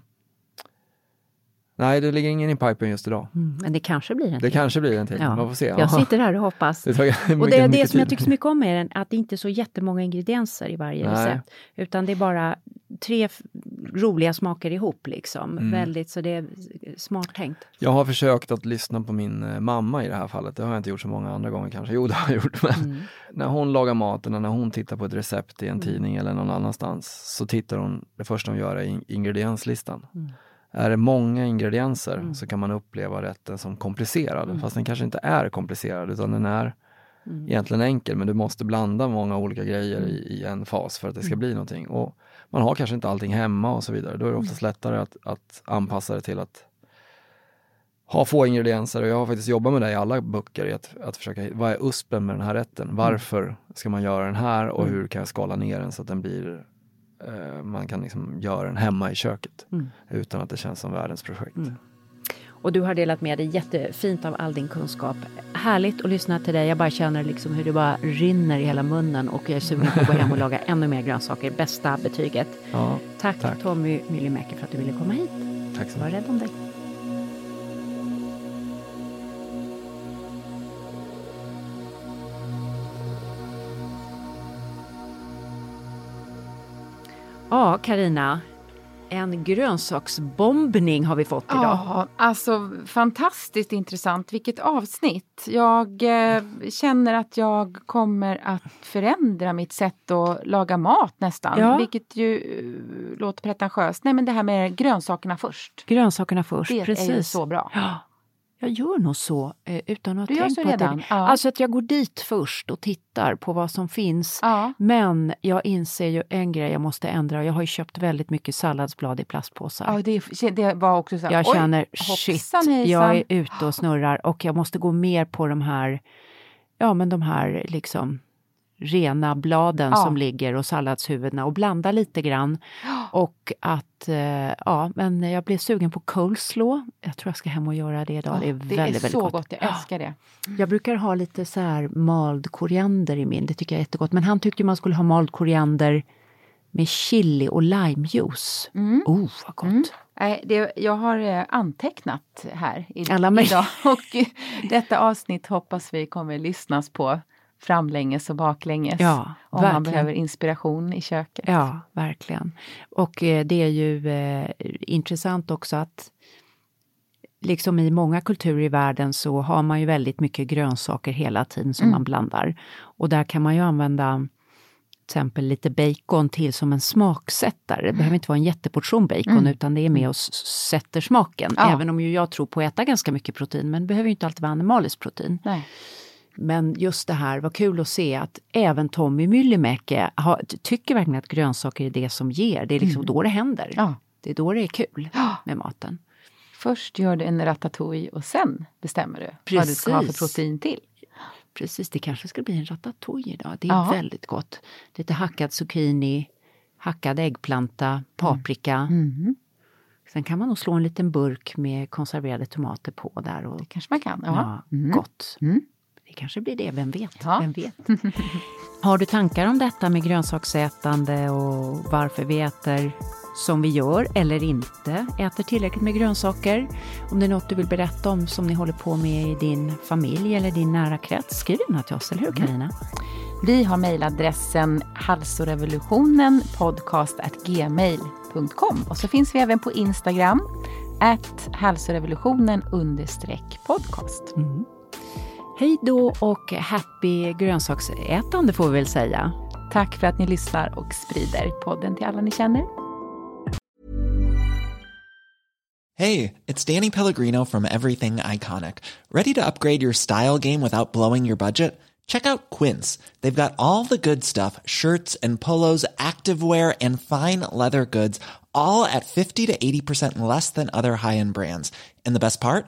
Nej, det ligger ingen i pipen just idag. Mm, men det kanske blir en till. Det kanske blir en till. Ja. Man får se. Jag sitter här och hoppas. Det mycket, och det är det som jag tycker så mycket om är att det inte är så jättemånga ingredienser i varje Nej. recept. Utan det är bara tre roliga smaker ihop liksom. Mm. Väldigt, så det är smart tänkt. Jag har försökt att lyssna på min eh, mamma i det här fallet. Det har jag inte gjort så många andra gånger kanske. Jo, det har jag gjort. Men mm. när hon lagar maten, när hon tittar på ett recept i en mm. tidning eller någon annanstans, så tittar hon, det första hon gör är ingredienslistan. Mm. Är det många ingredienser mm. så kan man uppleva rätten som komplicerad, mm. fast den kanske inte är komplicerad utan den är mm. egentligen enkel men du måste blanda många olika grejer i, i en fas för att det ska mm. bli någonting. Och man har kanske inte allting hemma och så vidare. Då är det oftast mm. lättare att, att anpassa det till att ha få ingredienser och jag har faktiskt jobbat med det i alla böcker, i att, att försöka, vad är uspen med den här rätten? Mm. Varför ska man göra den här och hur kan jag skala ner den så att den blir eh, man kan liksom göra den hemma i köket mm. utan att det känns som världens projekt. Mm. Och du har delat med dig jättefint av all din kunskap. Härligt att lyssna till dig. Jag bara känner liksom hur det bara rinner i hela munnen och jag är sugen på att gå hem och laga ännu mer grönsaker. Bästa betyget. Ja, tack, tack Tommy Myllymäki för att du ville komma hit. Tack så mycket. Var rädd om dig. Ja, Karina. En grönsaksbombning har vi fått idag. Ja, alltså fantastiskt intressant. Vilket avsnitt. Jag eh, känner att jag kommer att förändra mitt sätt att laga mat nästan. Ja. Vilket ju uh, låter pretentiöst. Nej men det här med grönsakerna först. Grönsakerna först, det precis. är ju så bra. Ja. Jag gör nog så eh, utan att ha tänkt på redan. det. Ja. Alltså att jag går dit först och tittar på vad som finns. Ja. Men jag inser ju en grej jag måste ändra. Jag har ju köpt väldigt mycket salladsblad i plastpåsar. Ja, det, det var också så här, Jag känner shit, jag är ute och snurrar och jag måste gå mer på de här, ja men de här liksom rena bladen ja. som ligger och salladshuvudena och blanda lite grann. Och att, eh, ja, men jag blev sugen på coleslaw. Jag tror jag ska hem och göra det idag. det är väldigt, det är väldigt gott. gott. Jag älskar det. Jag brukar ha lite så här mald koriander i min, det tycker jag är jättegott. Men han tyckte man skulle ha mald koriander med chili och limejuice. Mm. Oh, vad gott! Mm. Nej, det, jag har eh, antecknat här i, idag och detta avsnitt hoppas vi kommer lyssnas på framlänges och baklänges. Ja, om verkligen. man behöver inspiration i köket. Ja, verkligen. Och eh, det är ju eh, intressant också att liksom i många kulturer i världen så har man ju väldigt mycket grönsaker hela tiden som mm. man blandar. Och där kan man ju använda till exempel lite bacon till som en smaksättare. Det behöver inte vara en jätteportion bacon mm. utan det är med mm. och sätter smaken. Ja. Även om ju jag tror på att äta ganska mycket protein men det behöver inte alltid vara animaliskt protein. Nej. Men just det här, var kul att se att även Tommy Myllymäki tycker verkligen att grönsaker är det som ger. Det är liksom mm. då det händer. Ja. Det är då det är kul med maten. Först gör du en ratatouille och sen bestämmer du Precis. vad du ska ha för protein till. Precis, det kanske ska bli en ratatouille idag. Det är ja. väldigt gott. Lite hackad zucchini, hackad äggplanta, paprika. Mm. Mm. Sen kan man nog slå en liten burk med konserverade tomater på där. Och, det kanske man kan. Ja. ja mm. Gott. Mm. Det kanske blir det, vem vet? Ja. Vem vet? Har du tankar om detta med grönsaksätande och varför vi äter som vi gör eller inte äter tillräckligt med grönsaker? Om det är något du vill berätta om som ni håller på med i din familj eller din nära krets, skriv gärna till oss, eller hur Karina? Mm. Vi har mejladressen halsorevolutionen podcast.gmail.com och så finns vi även på Instagram, at halsorevolutionen podcast. Mm. Hej då och happy grönsaksätande får vi väl säga. Tack för att ni lyssnar och sprider podden till alla ni känner. Hey, it's Danny Pellegrino from Everything Iconic. Ready to upgrade your style game without blowing your budget? Check out Quince. They've got all the good stuff shirts and polos, activewear, and fine leather goods, all at 50 to 80% less than other high end brands. And the best part?